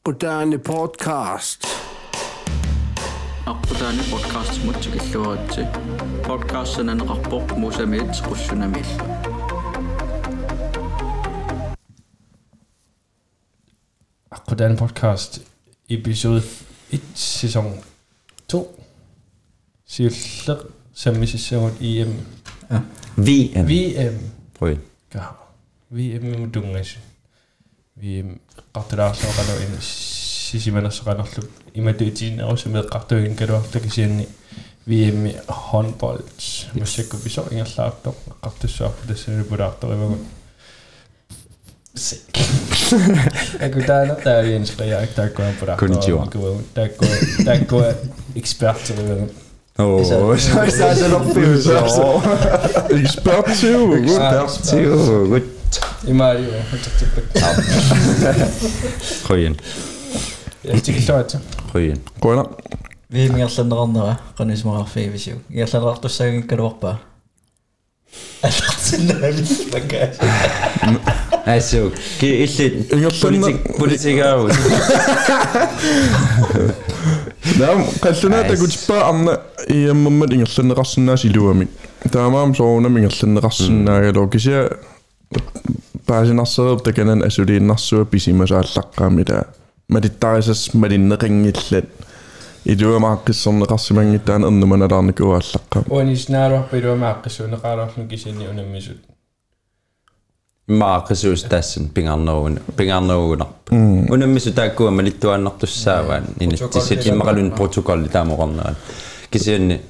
Akutani podcast. аққутаани подкаст мутсикиллуаратси подкастсананеқарпоқ мусамиит қуссунамиилла Akkudan podcast episode 1 sæson 2 Siller sammisissagut IM VM. VM Prøv igen. ka VM mudungas VM qartulaarsoqalo in sisimanassoqanerlu imatuitiin også med qartuin kaluartakisianni VM håndbold musikku piso ingallaartoq qartussuarpu tassani pulaartorimagut Akutana täällä inspirerer ikke, der går på dig. Konnichiwa. Der går, der går ekspert til det. Åh, så er det sådan opfyldelse. Ekspert til Ekspert til godt. I Mario. Prøv igen. Jeg tykker så at Prøv igen. Grønner. viimingерланерарнера qanисмараффиивисиу иерланеартуссаагин аллартиннаамиллакаа Altså, giv et lidt politik, politikere ud. Nää kalluna ta Kutpa anna i mammat ingerlannerassunnaas iluamik. Taamaam soona mingerlannerassunnaagaloo kisia paasinarserup takanan asuliinnarsua pisimasaallaqqaamila malittarisas malinneqingillat iluamaaqqissorneqarsimangittaan ernumanalaarnikuaallaqqa Uani snaro pidu maaqqisuuna qaararlun kisinni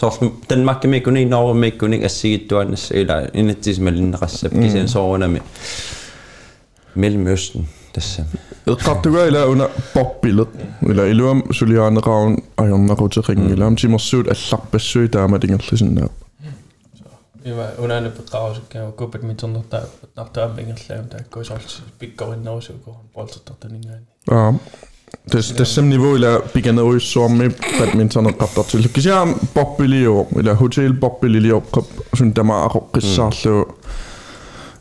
Sors Danmark mikkuni Norge mikkuni assigittuannassa ila inittis malinneqassap kisian soorunami Mellemøsten tässä. eqqartuga ila una poppilet ila iluam suliaaneqarun ajornaquteqingila timersuut allarpassui taamatingerlisinnaap Ima unani peqaus käy ko badminton ta nartaa mingerlaam ta ko sort pikkorin nousu ko boltertartaningaani. Ja. Tässä tässä niveau ila pigeneruissuarmi badmintoneqqartartul kisia poppilio ila hotel poppilio qap sun tama aqoqqissaarlu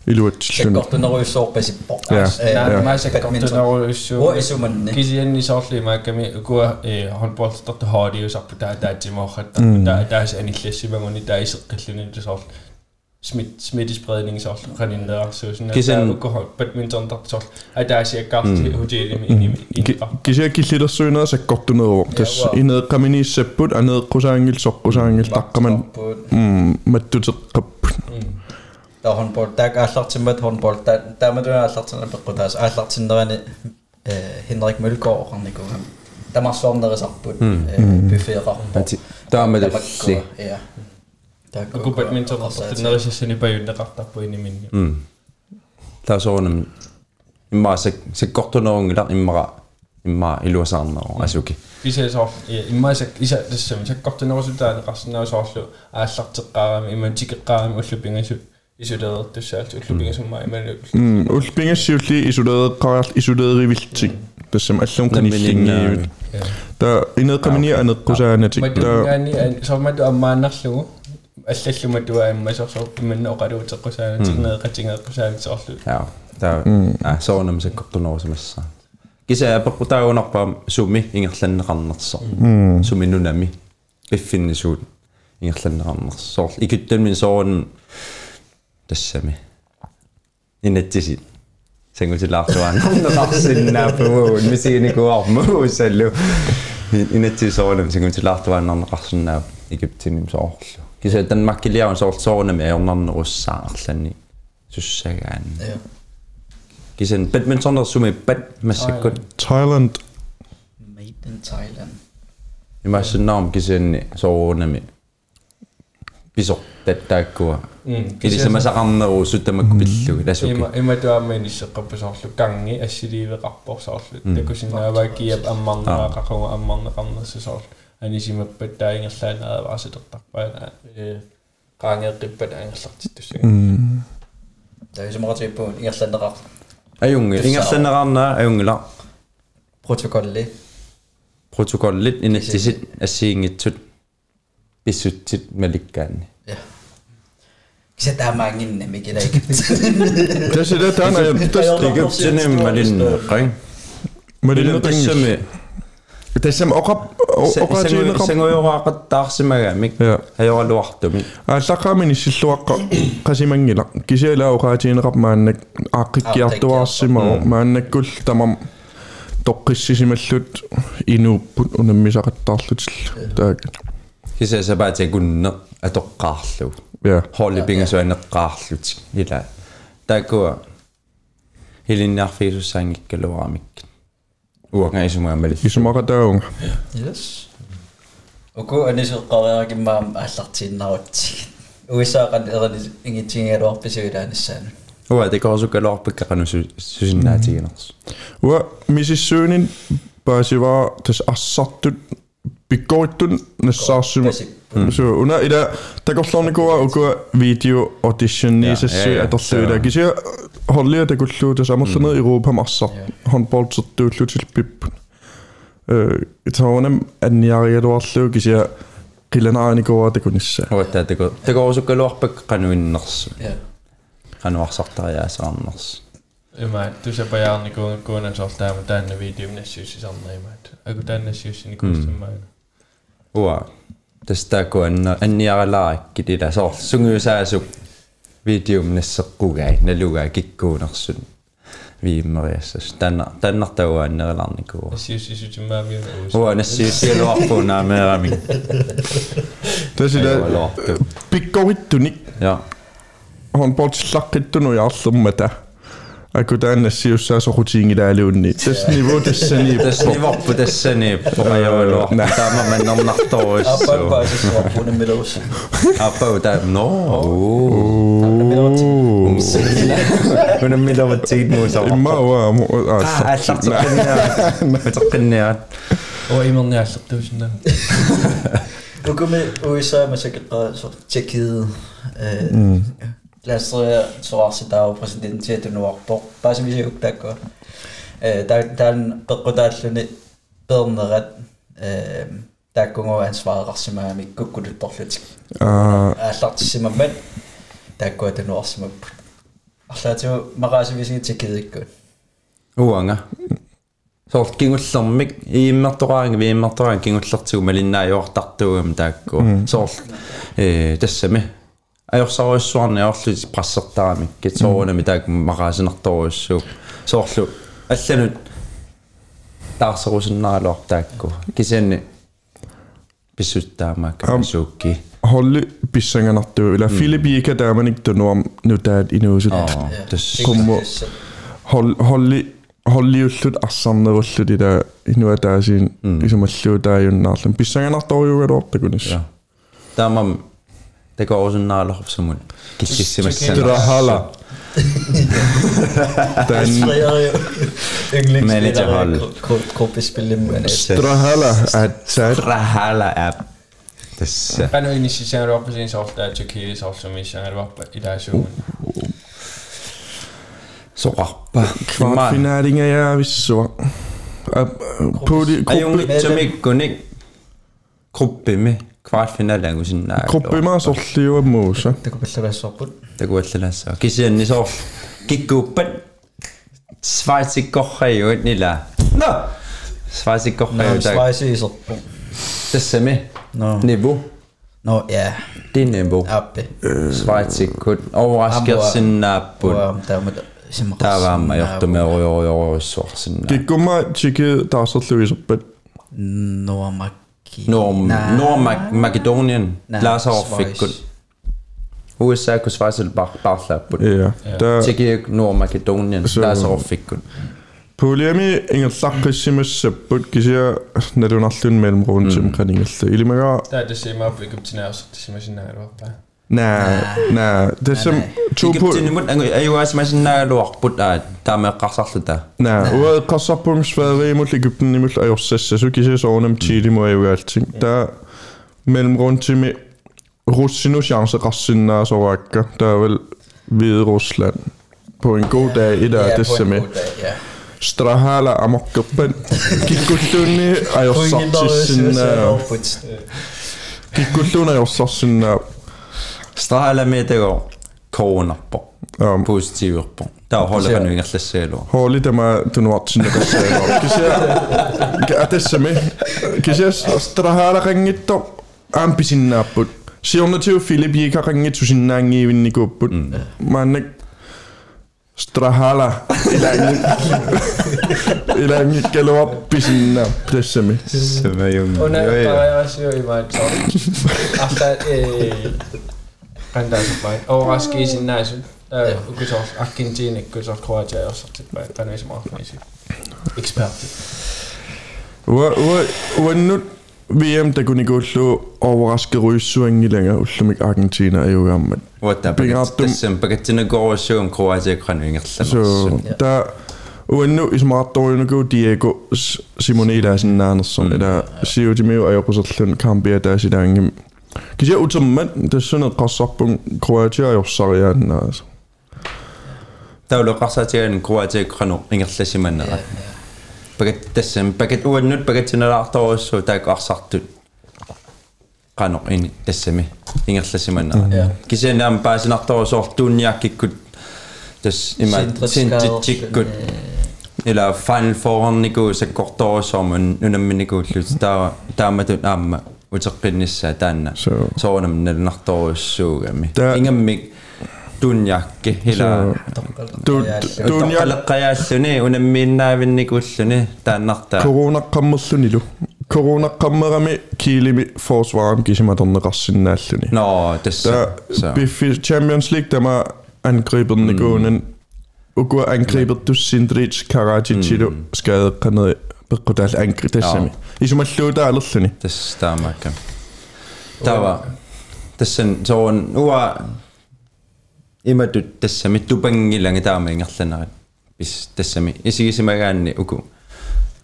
iluatilluna саккортунеруйссоорпасиппо Ja. Nej, mig så kom det når så. Hvor er summanne? Kisianni sortli ma kami ko håndboltertarta haadius appu ta ta timorratta ta ta anillassimanguni ta iseqqilluni tasort smitt, smittespredningsoffrende suusunna alkohol badminton tartort ataasiak kaarti hotellimi inimi kisia killilersuunera sakkortuneruum tass ineeqqaminiissapput aneeqqusaangil soqqusaangil taqqaman mm mattuteqqapput tahonpol taak aallartimmat honpol taamatuna aallartina peqqutaas aallartinnerani Henrik Mølgaard qarnikugam tamarsuarnerisarput buffeeqarput taamalulli ja. э Henrik Mølgaard орникугам тамарсуарнерисарпут э буфеэқарпо Taamadussi. я таак ko badminton tartarnerissani pajunneqartarpu iniminni Mm. Tasoonam imma se se kortunoongila immara imma iluasaarnero asuki. Kisa sort imma sak isa tassam sakkortunerusutaani qarsinnausooрлу ааллартеққарами иман тикеққарами уллупинgasut исулеэртуссаалт уллупингасумма иману mm ulpingassiulli isuleeqqariart isuleeriviltik tassam allum qanillingiivit ta ineeqqamini aneqqusaanatik ta мадугаани сормату аммааннарлугу аллаллуматуа амма сорсор иманна оқалуутеққусаана тигнеэқатингеэққусаана Ja, der er soonam se kortunorusamassa. Kisa peqqutaagunarpa sumi ingerlanneqarnerso. Sumi nunami piffinnisuut ingerlanneqarnerso. Ikuttalmin soon tassami. Inattisit. Sangutilaartuan qarsinnaapuu misiinikuarmu sallu. Inatti soonam sangutilaartuannarneqarsinnaap ikuptinim soorlu. kisa tanmakkiliaun soorlsoornami ajornarnerussaaarlani sussagaan ja kisen badmintonersumi bat massakkut Thailand. Made in Thailand. Imassunnaarm kisinni soornami pisor tattaakkua mm, kisa masaqarneru suttamakku mm. pillugu tasukki ima ima tuamini seqqappasoorlu kangi assiliiveqarporsoorlu takusinnaavaakiap ammarneaqaqunga ammarneqarnersusoorlu анисимаппат таингерлаана аварситертарпаа э qaangeeqqippat aangерлартиттуссага таисумаратиппуун иерланеқар Ajungi, ingerlanneqarna ajungila протоколли protokollit inattisit assiingitsut pissutsit malikkaanni. ja kisa таамаангиннами килаик tässä sitä tänä ja tästä Egyptianin malin qang. малиннеқингил тассам оқап оқаатиинеқап сангуйораақаттаарсимагамик я ajorluartumik ааллаққаамин иссиллуаққа қасимангила кисиалаа оқаатиинеқап мааннак ааққиккиартуарсимао мааннаккул тамам тоққиссисималлут инууппут унаммисақаттаарлутилла таак кисасабаати кунне атоққаарлу я холлипингасуанеққаарлутик ила таакуа хилинниарфиисуссаангиккалуарамик уангаисумаамали исумақатаагунга Yes. Oku anisеққариаракиммаам ааллартииннарутсиг. Уисаақан ерни ингитсингалуарписуилаанассаана. уа декорсуккалуарпаккақану сусиннаатигинерс уа мисиссуунин паасиваа тас ассартут пиккориттун нассаарсима so una ida takorlornikua ukua video audition ni sassu ja, atorluila ja. kisia hollia takullu tas amerlerne europa massar håndboldsertuullutil pippun øh itaonam anniarialuarlu kisia qilanaarnikua takunissa уа таа тако декорсуккалуарпаккақануиннерс Ja. qanuarsartariaasaarners Ima, tusapajаарnikuu kuunansortaama taanna videomnassiussisarnerimaat. Aku taannassiussini kuustammaana. уа тастааку анна анниаралааракки тила соор сунгуусаасук видеом нассеққугай налугаа киккуунерсут вииммериассас танна таннартауааннериларникуу Nassiussisutimaamiuna uus. уа нассиуссиалуарпунаамеерами tasila Akudana siusasu hutingi lääliunni. Tässä nivo tässä nivo. Tässä nivo pu tässä nivo. Mä join luokka. Tämä mennä on nahtoissa. Appa pääsi suopuun miluus. Appa utä. No. Minä minä ovat siitä muuta. En mä oo. Ah, saksakinnia. Saksakinnia. Oi, mä oon jäässä tuossa. Nu kommer USA med sig Tjekkiet Eh Lastre soarsitao presidenttiatunuarpoq paasimisiguktaakko. Eh ta tan peqqutaalluni pernerat eh taakkungu ansvareqarsimaamik kukkuluttorlutik. aa ааллартиссимаммат тааккуатануарсимаппут арлаатиу мақаасивисиги тиккидиккут уанга сорт кингуллермик ииммертораанги вииммертораан кингуллертигу малиннаажуартартуугам таакку сорт э тассами ajorsaruissuarni aorlut prassерtaramik kitsoorunami taak maqaasinertoruissuu sooрлу алланут таарсерусиннаралуар таакку кисианни писсуттаамаак суукки holli pissanganartu ila filipiika taamanik tunuam nutaat inuusut аа тас Kummu. hol holli holliullut arsannerullut ila inuataasiin تقعوز النار خبصمون كيش كيش ما السنة ترى هلا Manager hold. Tro Strahala at tro Strahala app. Tässä. Mä en niin siis sen roppasin softa ja tjökiili softa missä on roppa itäisuun. Så roppa. Kvartfinalingen er vi så. På det gruppe. Gruppe med такупаллагассорпут takuallalaassa kisianni soor kikkuuppat svaitsikorrajut nila no svaitsikorrajut свайсиисерпу tassami no nivu no ja din nivu аппи svaitsikkut overraskersinnaapпut уа таамат симмақарс тааваама йортумеориориориссуарсинна kikkumma tiki taasserluiserpat нуамакки Norm Normak Makedonien Lazarofikkut USA kus Schweizer barlaapput ja ta Tjekki Nord Makedonien Så- Lazarofikkut Puliami ingerlaqqissimассаппут кisia налунарлун мелмруунтим qaningallu ilimaga Tää tässä mä opin Egyptinaarsartisimasinnaagaluarpa. na na tasam tupu Egyptinimut ayuas masinnaagaluarput aa taameqqarsarluta na ua qassarpumisfaariimul Egyptenimul ajorsassassu kisia soornam tiilimu ayugaalting ta mellemruuntimi russinu chance qarsinnaasoraakka taaval Hvide Rusland. På en god dag i dag det som er strahala amokkerpan kikkulluunni ajorsarsissinna kikkulluuna ajorsarssinna Strahalameetego coronarpo um, positiiverpo таа холеқануингерлассаалуа Hårligt er mig, du nu optid, der sagde nok. Kan se, er det som Kan se, strahala ringit dog. Ampisin naput. Kantaisi vai? Ouraskiisin oh, näisin. Kun se uh, on Argentiini, kun se on Kroatia, jos olet tänne mahtaisi. Ekspertti. Uannut VM, der kunne ikke ullo overraske ryssuang i længere, ullo mig Argentina er jo gammel. Hvad der bagatina går og søger om Kroatia og Grønvinger. Så der uannut i smart dårlig nu Diego Simonela er sådan nærmest sådan, der siger jo de mere, at jeg på sådan kamp, der er sit angem. Kisiä utamman tassana qassarpun Kroatia jossariaannaas. Tauloqarsatian Kroatia qano ingerlasimannera. Pakat tassan pakat uannut pakatsinalaartoruussu taaqarsartut qano in tassami ingerlasimannera. Kisiä naam paasinartoruusortuunniakkikkut tas ima sintittikkut ila final four niku sakkortoruusormun nunamminikuullut taa taamatut aamma утеққиннссаа таанна So. соорнам налнарторуссуугами Та- ингаммик туунниакки ила туунниак тоққалеққаяаллуни унаммииннаавинникууллуни тааннартаа coronaqqammerlunilu coronaqqammerami kiilimi forsvaram kisimatorneqarsinnaalluni но тасса Der Biffi Champions League, der var angrebet den i gående. Ugo angrebet du Sindric, Karadzic, Chilo, skadet kandet på deres angreb. Det er Ja. simpelthen. I som er slået der aldrig sådan. тасс таамаакка тава тассан соорн уа иматут тассами тупангиланга таама ингерланерат пис тассами исигисимагаанни уку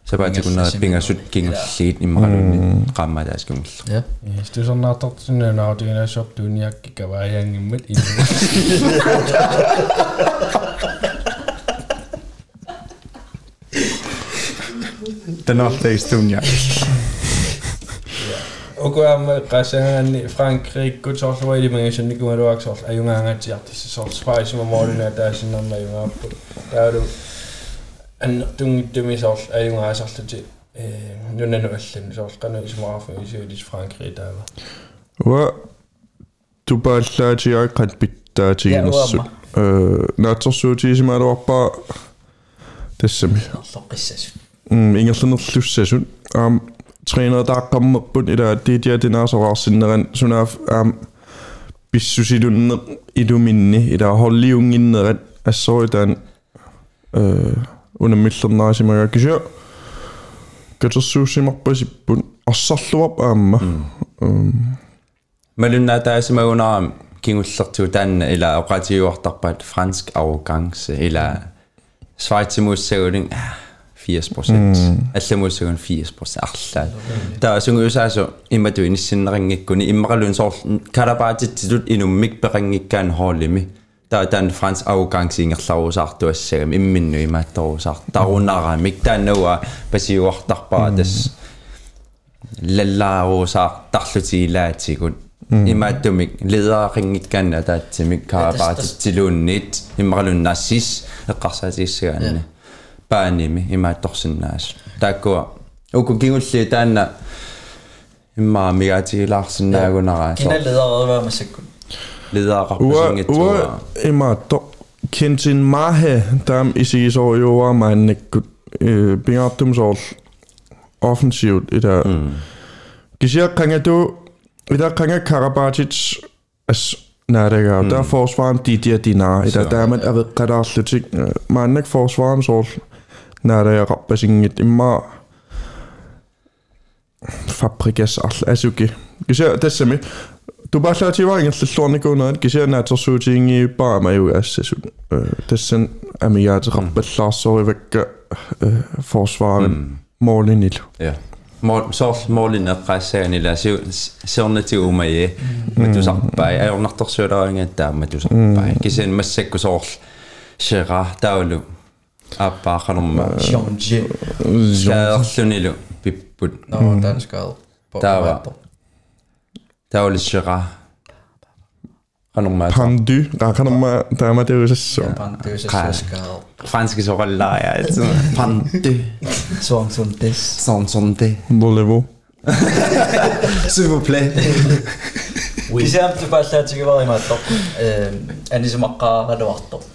сапаатикуннера пингассут кингерлигит иммакалунни qaammataaskungillu Ja. Hvis du sådan har Stunia. Og gå med rejsen i Frankrig, gå til også, hvor er det mange, som ikke kommer du også, er jo mange af de artister, så spejl, som er målen af, der er sådan noget, der er jo der er du, en du det med så er jo meget så til, nu er det noget, så skal noget som er for, i Sydlig Frankrig, der var. Og du bare lader til at kan bytte til Ja, en uamma. Natter så til som er der bare det er simpelthen. Loqissas Mm, ingerlunnerlussasun um, træner der kommer på det der det der det er så rasende sådan er um, bissusidun i du minne i der hold lige ungen ren er så i den øh under midten af sig mig kan kan så sushi mig på sig på og så slå op am малуннаа таасимагунаram кингуллерту таанна ила оqatiuartarpaat fransk arrogance ila sveitsimuussagulin 80% алламууссагун 80% арлаа таа сунгуусаасу имату иниссиннерингиккуни иммақалун соор калапаатитсилут инуммик пеқангиккаан хоолими таа таан франс аррогance ингерларусаартуассагам имминну имаатторусаар тарунарамик тааннауа пасиуартарпаа тас лаллаарусаар тарлутигилаатигут имааттумик ледерарингиккаана таатсимик каапаатитсилууннит иммаралуннассис эққарсаатиссагаанни пааними имаатторсиннаас тааккуа уку кигулли таанна иммаа мигаатигилаарсинаагунараа Kina leder redder med sekund. Ua, ледеақарпасингитсуа ua, ima to kentin mahe dam i sig så jo var man ikke bingartum så offensivt i der. Gisir kan du i der kan Karabatic as næringer, der forsvaren de der dinar, i naaraaqarpasinnggit immaa fabrikas arl asuki kisia tassami тупааллаативаангерллуарникуунаат кисианаатерсуутиингииппарама югаассасут тассан амиаатеқарпаллаарсоривакка форсварен моолинил я мол сорл моолинеққаассааганилаасиу сернатигуумае матусарпай аёрнарторсуалаангааттаа матусарпай кисиан массакку сорл шера таулу er så Det er sådan, at jeg er til rappe så i væk forsvaren målen i Ja. Mål, så målin eqqaassaaganila siornati umaye matusarpai ajornartorsuularinga taa matusarpai kisen massakku soorl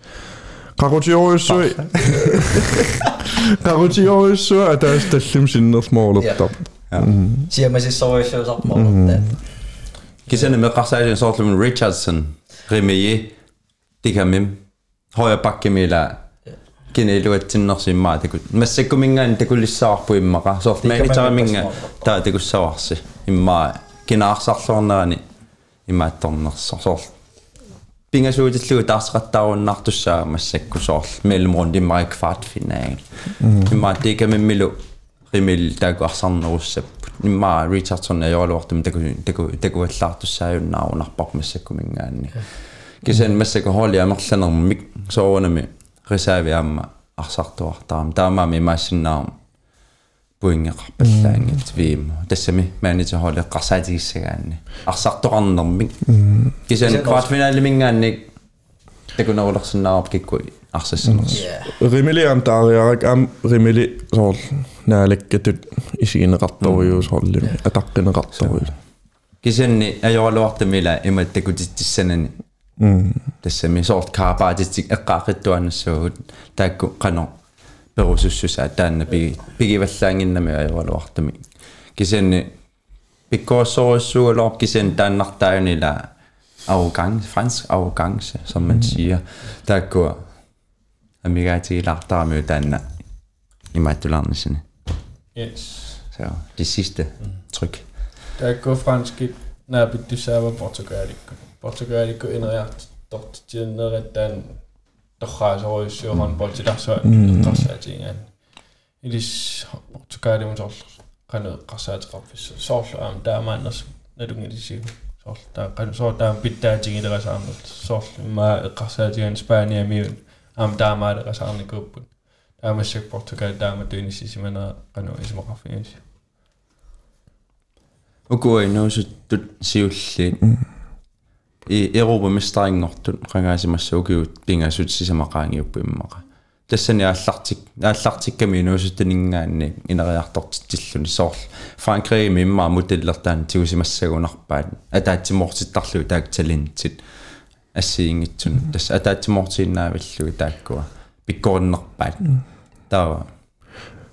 qarutiorussuit qarutiorussuit ataas tallum sinnermoorlertaq mhm. siamasissoruissuusarmoorta mhm. kisana meqqarsaalin soorlumun Richardson rimiji tikamim hoya pakkimila кинилуатсиннэрсиммаа такут массаккумингаан такулиссаарпу иммаqa соорт маанитараминга таа такуссаварси иммаа кинаарсарлуорнерани имаатторнерсо соорт пингасуутиллугу таарсеқаттааруннартуссаа массаккусоорл мелмрун диммари квартфинааг имма тикамиммилу римил тааку арсарнеруссаппут имма ричардсонна йоалуартум таку таку такуаллаартуссааюннаарунарпар массаккумингаанни кисен массаку холли амерланермик соорунами рисаавиаама арсартуартаам таамаами имаассиннаарма puingeqarpallaangit viimu tassami manager holi qarsaatigiссagaanni arsartoqarnermik kisen kvartfinaalimingaanni takunerulersinnaarup kikkui arsassaners Rimili am taariarak am rimili sool naalakkatut isigineqartoriuusorlimi ataqqineqartorius. kisenni ajorluartamila imattakutittissanani тассами сорт каапаатитик эққаақиттуаннассуугут таакку қано перусуссуса таанна пиги пигиваллаангиннами ajorluartami кисенни пиккооссоруссуугалоор кисен тааннартааюнила arrogance fransk arrogance som man siger taakku amigaatigilaartarami taanna imaattularnisini Yes. så det sidste tryk Taakko franskit naapittussaava portugalikku. Portugalikku ineriart tortitiinnerittaan torraasoruissuo handballtilarsuat qarsaatingaan. Ilis Portugalimun sorl qanu qarsaateqarfissu sorlu aam taamaanners nadungilisigu sorl taa qanu sorl taam pittaatigilerasаарnut sorl imma eqqarsaatigan Spania miun aam taamaalerasаарnikuupput taamassak Portugal taama tuinissisimanera qanu ismaqarfinis ukuinuusuttut siulliit i Europa mestringortun qangaasimassu ukiut pingasutisisamaqaangiuppiimmaqa тассани ааллартик ааллартикками инуусутинингаанни инериартортитсиллуни соорл франкри мимма мутиллертаан тигусимассагунарпаат атаатсимоортиттарлуи таакталинтит ассиингитсун тасса атаатсимоортииннаавиллуи тааккуа. Пиккориннерпаат таава.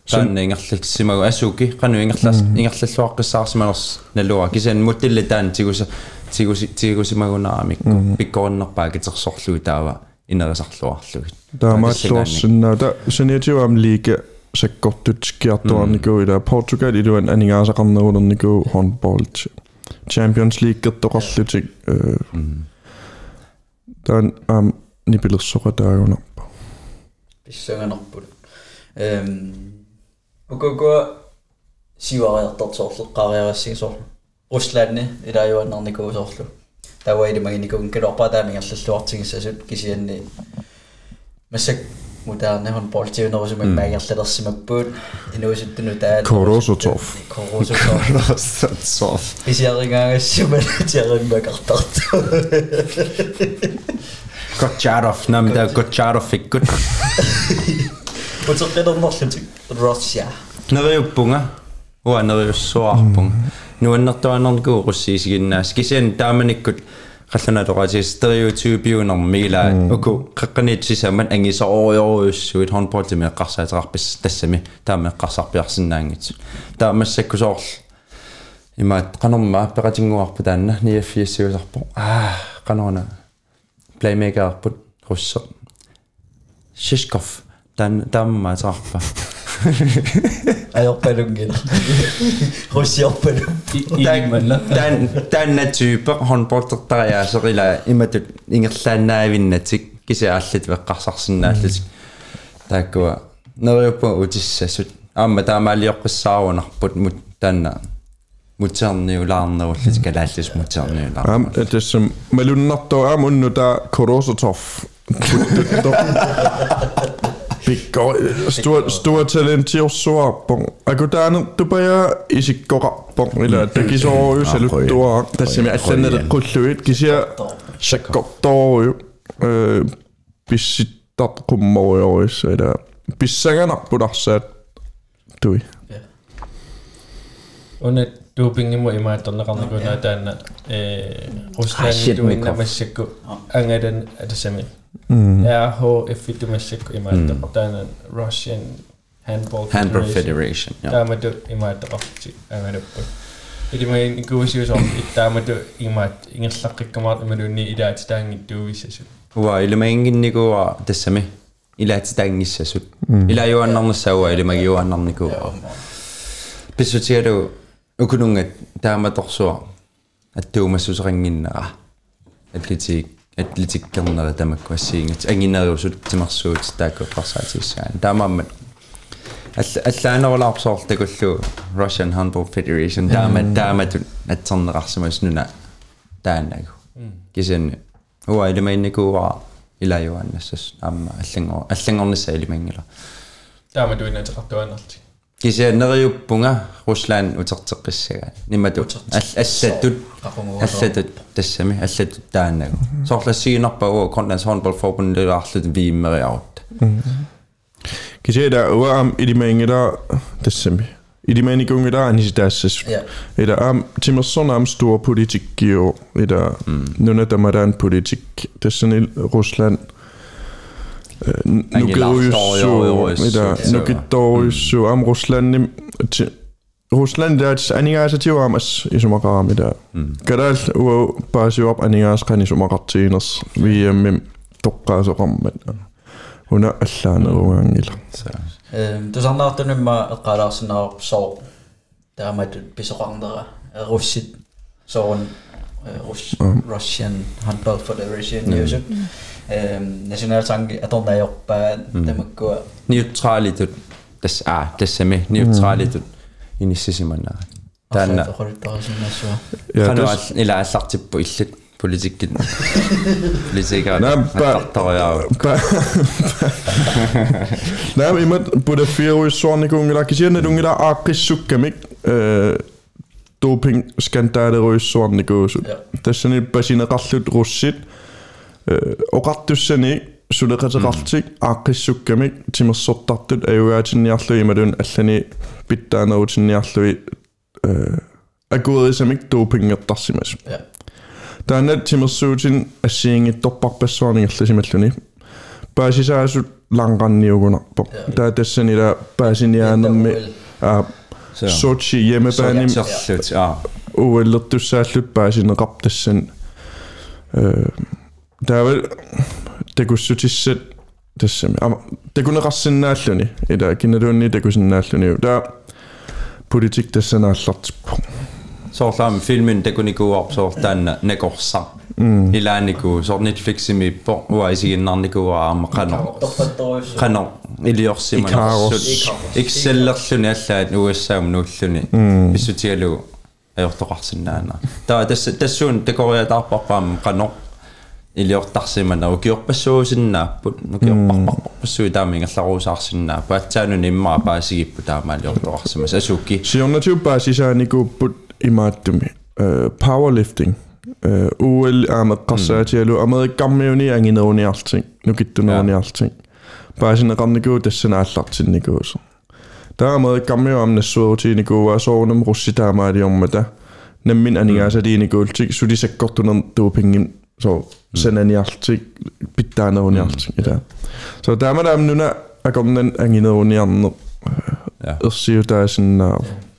Таанна ингерликсимагу асуки кану ингерлаас ингерллуаққиссаарсиманерс налуа. Кисан мутиллатаан тигуса тигуси тигусимагунарамикку пиккориннерпаа китерсорлуи таава инерисарлуарлугит Taamaallorsinnaa ta saniatiwa am liiga sakkortut skiartuarniku ila Portugal iluan aningaasaqarnerulerniku handball Champions League qertoqarlutik taan am nipilersoqataaguna писсанганерпут эм укуку сивариартортсоорлеққариарассиг соорлу руслаанни илааюаннарнику соорлу таваилимагиникун калорпаа таамингерллуартигиссасут кисианни массак модерне håndboldтивнерусума маагерлалерсимаппуут инуусуттуну таа Korosotov. Korosotov исиаригаагассума тиариммакартарту Gotcharov намда Gotcharov фиккут утеққилернерлутик Russia нериуппунга уа нериуссуарпунга нуаннертуаннернику руссиисигиннаас кисиан тааманиккут қалланалоратис стереотипиунер мила уку қаққаниитсисамат ангисоориориуссуит хонполтими эққарсаатерарпис тассами таама эққарсарпиарсинаангит таамассаккусоорл имаат қанорма пеқатингуарпу таанна 94сиусарпо аа қанорна плеймейкерпут руссо шишков таан тааммаатерарпа ajorpalungil russiorpalum тан таанна тyyper håndboldtertariaserila imatut ingerlaannaavinnatik кисааллат веққарсарсинааллутик тааккуа нериуппа утиссасут аама таамаалиоққиссаарунарпут мут таанна мутерниулаарнеруллит калааллис мутерниулаар Am, det som malunnattoo aamunnu tää Korosotov. Pikko, stor, stor talent til at så på. Aku täällä tu paja isikkorappon. Ila teki se on jo se tuo. Tässä me äsken näitä kulluit. Kisiä shakkotoo jo. Pissittat kummoja olisi. Ila pissängän appudassa. Tui. Unet dopingimo imaatorneqarnikuuna taanna ee Ruslanni tuinnamassikku angadan Mm. RHF Domestic imaittoqtaanan mm. Russian Handball Federation. Handball Federation. Taamatu imaittoqarti amaluppu. Ilimai nikuusiusor ittaamatu imaat ingerlaqqikkumaat imaluunni ilaatitaangittuuvissasu. Uwa ilimainginnikuwa tassami ilaatitaangissasut. Ilaajuannarnissaua ilimagiyuannarnikuwa. Pissutigalu ukunungat taamatorsuar attuumassuseringinnera. Atletiik атлетик атлетиккернера тамакку ассиингат ангинериусут тимарсуут тааккуэққарсаатиссаан таамааммат аллаанерулаарпсоор такуллу Russian Handball Federation таама тааматут атсернеқарсимас нуна таанагу кисианни уа илимаинникуа илаюаннассас аама аллангор аллангорнисса илимангила taamatu inatеқартуаннарти кисианнериуппунга руслаан утертеққиссага нимату аллаттут аллатут тассами аллатут таанагу соорлассигинарпагу Grønlands Håndbold Forbund лилаарлут вииммериарут Kisiä tää uam idimaingida tässä. Idimainigungida anisitassas. Ja. Ida am timerson am stor politik jo. Ida nuna tamadan politik. Tässä ni Rusland. Nukidoyussu. Ida nukidoyussu am Rusland. Rusland der er aningaasa tiu amas isumaqaram ida. Kadal uo paasiu op aningaas kan isumaqartiinas. Vi mim toqqaasoqarmat. Una allaaneruangila. эм тусарнаартунумма эққалаарсинаарп соо таамат писоқарнера руссит Rus. Russian Handball Federation mm. yusuf ähm, nationalsangi atorna yorpaan tamakkua neutraalitut tas a tassami neutraalitut inissisimanara taanna qorittorisinnassuwa qanaal ilaallartippu illut politikkit politikkar qartoriaa naam imat pudaffiruissuarnikungila kisianna lungila aaqqissukkamik э doping skandaaleruyissuarnikuusut Ja. tassani pasineqarlut russit oqartussani suleqateqartik aaqqissukkamik timersortartut ajuaatinniarlu imalun allani pittaanerutinniarlui akuerisamik dopingertarsimas assiingittorparpassuarningerlasimalluni paasisaasut lanqanniugunarpo Ja. taa tassani la paasiniaanermi a Sochi yemepäinim uuellertussa alluppasin qaptassan taavel takussutisset tassami takuneqarsinnaalluni ila kinaluunni takusinnaalluni taa politik tassanaallartippu soorlaami filmin takunikuuarp soortaanna nakorsa илаанику соор netflixимиппо уаисигиннарникуа аама қано торпатторюссу қано илиорсимана Ikaros. экселлерлүни аллаат уассаам нууллуни писсутигалу аёртоқарсинаана таа тасса тассуун такориатаарпарпаама қано илиортарсимана укиорпассуусиннааппут укиорпарпарпассуи таамингерларуусаарсинаа паатсаануни иммаа паасигиппу таамаалиортоқарсимас асукки Siornativ paasisaaniku imaattumi powerlifting UL aameqqarsaatialu amerikkammiuni angineruuniarting nukittuneruuniarting paasineqarniku tassanaallartinnikuus taa amerikkammiu amnassuutiinikuua soornam russitaamaaliormata nammin anigaasaliinikuultik sulisakkortuner tuupingim so sananiartik pittaaneruuniarting ita so taamalaam nuna akornan angineruuniarneq Ja.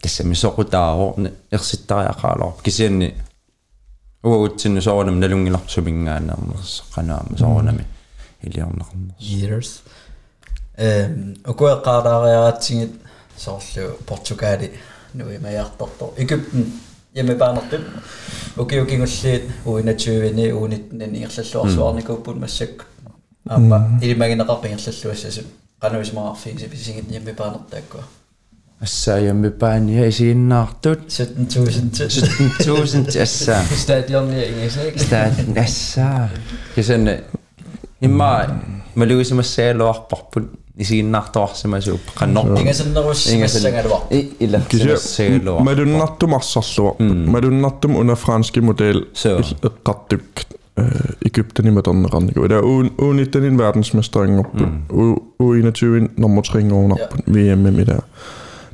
тассами соқутаарорни ерситтариақаалор кисианни уагутсинну соорнам налунгиларсумингаанаамерс канаама соорнами илиорнақарнерс years. Эм окуэққаалаариаратсигит соорлу португали нуи маяартортор египтен ямебаанертип укиукингуллиит уинатювини уунитнани ирлаллуарсуарникууппут массакку аама илимагинеқарпингерллуассасу канависмаарфингсиписигит ямебаанертааккуа Assaajammipaan ja isiinnaartut 17000 17000 assaa stadionniingis ik stad assaa kisenne imma maluisimassaaloarparput isiinnaartoarsimasuup qannorpu ingasennerus ingasangaluar illa kisaaluar malunartum arsorluar malunartum una franske model eqqartuk Ægypten i Madonnarannigu. Det er U19 verdensmesteren oppe. U21 nummer 3 oven oppe. VM med der.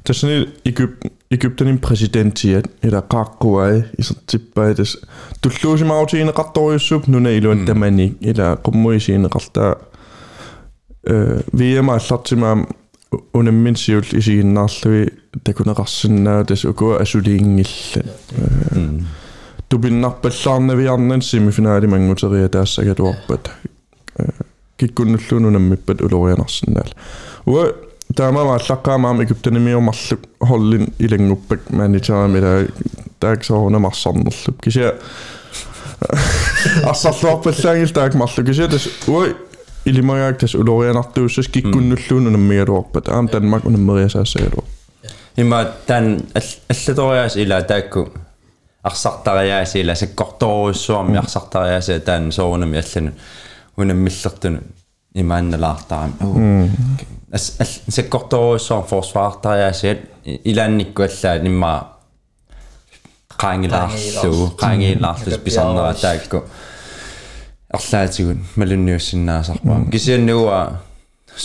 Terus ini Egypten, Egypten in præsidentiat, eller Kakuai, så tippa edes. Tullu si mau siinä kattoisup, nuna iluan tämänni, eller kummui siinä kaltaa. Viemä satsimaan unemmin siult isiin nallui, tekuna rassinna, tes ukua asuliingille. Tupin mm. nappellaan vi annen semifinaali mangutaria tässä katuoppat. Kikkunnullu nunemmippat ulojanarsinnaal. Ua аллаққаамаам египтанимиумарлу холлин илангуппак манитарамила тааксоруна марсарнерлуп кися ассарлуарпаллаангил таак марлу кися тас уа илимагаак тас улорианартууссас киккуннуллуун унаммигалуарпат аам танмак унаммериасаассагалуар имма тан аллаториас ила таакку арсартариаас ила саккорторуссуарми арсартариаас таан соорунами аллану унаммиллертуну имаанналаартарами ас саккорторуссуар форсваартариаасаат илаанникку аллаа нимма qaangilaarsuu qaangilaarsус pisarnera taakku арлаатигун малунниуссиннаасарпаа кисианнуа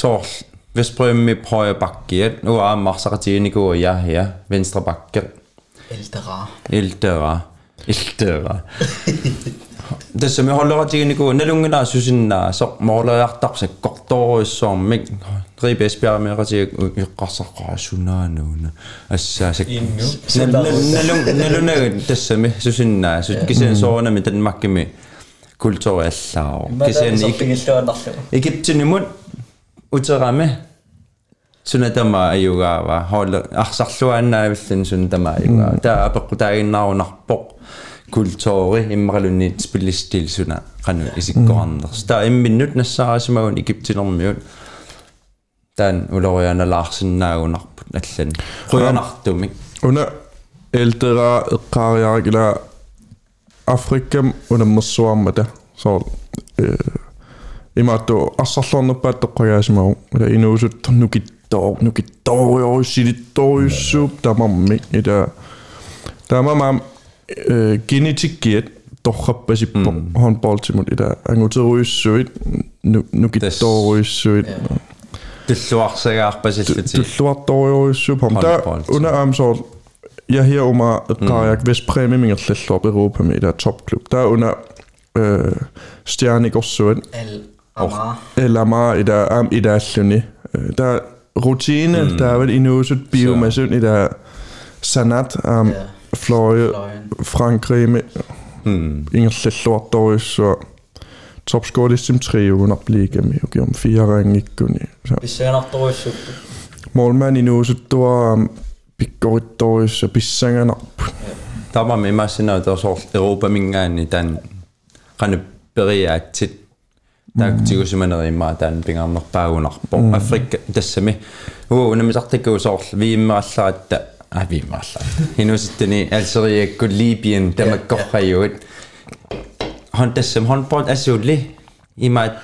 соорл веспроимми højre bakkiat nu er marsaqatiiniku ja ja venstre bakke элтера iltera iltera tässä me hollera tiiniku nalungila susinna so morlaartarsak kortoruissormik ribe esbjermeeratiak iqqarsaqaasunaanuna assaasak nalung nalunagut tassami susinna sut kisen soornami tanmakkimi kulturiallaaro kisen ikiptinimut uterame sunatama ayugaava holla arsarluaannaavillin sunatama ayugaava taa apeqqutaaginnarunarpoq kultuuri immaralunni spillistil suna qanu isikkoarners taa imminnut nassaarasimagun Egyptinermiut taan ulorianalaarsinnaagunarput allan quyanartumik Una ældre eqqaariaragila Afrikam unammersuarmata so øh imaattu assarlornerpaat toqqagaasimagu ila inuusut nukittor nukittoriorissitittoriussuup tamarmi genetik giat tohkappasi pohon Baltimore ida anguteruissuit nukittoruissuit туллуарсагаарпасиллати туллуарторюруиссупам та унаамсоор я хер ума тааяк вес премиумингерллуар перуупами ила топ клуб та уна э стярникорсуат эл ама эл ама ида ам идааллуни та рутине таавал инуусут биомасут ида санат ам yeah. Fløje, Frankrig med mm. engelsk sortdøj, så topscore ligesom tre ugen oplægge med, og om fire ringe ikke kunne. Vi ser nok døj, så... Målmand i nu, så du har begået døj, så vi sænger op. Der var med mig sådan, at der så Europa mingan i den rende beria tit. Der mm. kunne tigo simpelthen i mig, den binger nok bare under. Mm. Afrika, det er simpelthen. Uh, nemlig sagt, det går så, vi er med alle, at авимаалла хинуситтани алсериакку липиан тамаккорхайуут хон тассам хонпорт асуулли имаат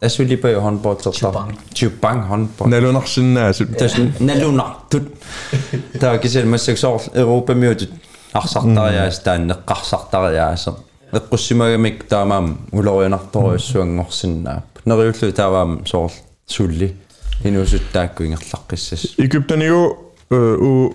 асулипаю хонпортертар тюппан хонпорт налунарсинаасут тасун налунартут таа кисал массаксоор европамиутут арсартариаас таан неққарсартариаасе эққуссимагамик таамаам улориунарторуссуангорсинаап нериуллу тааваам соорл сулли хинусуттаакку ингерлаққиссас икуптанигу у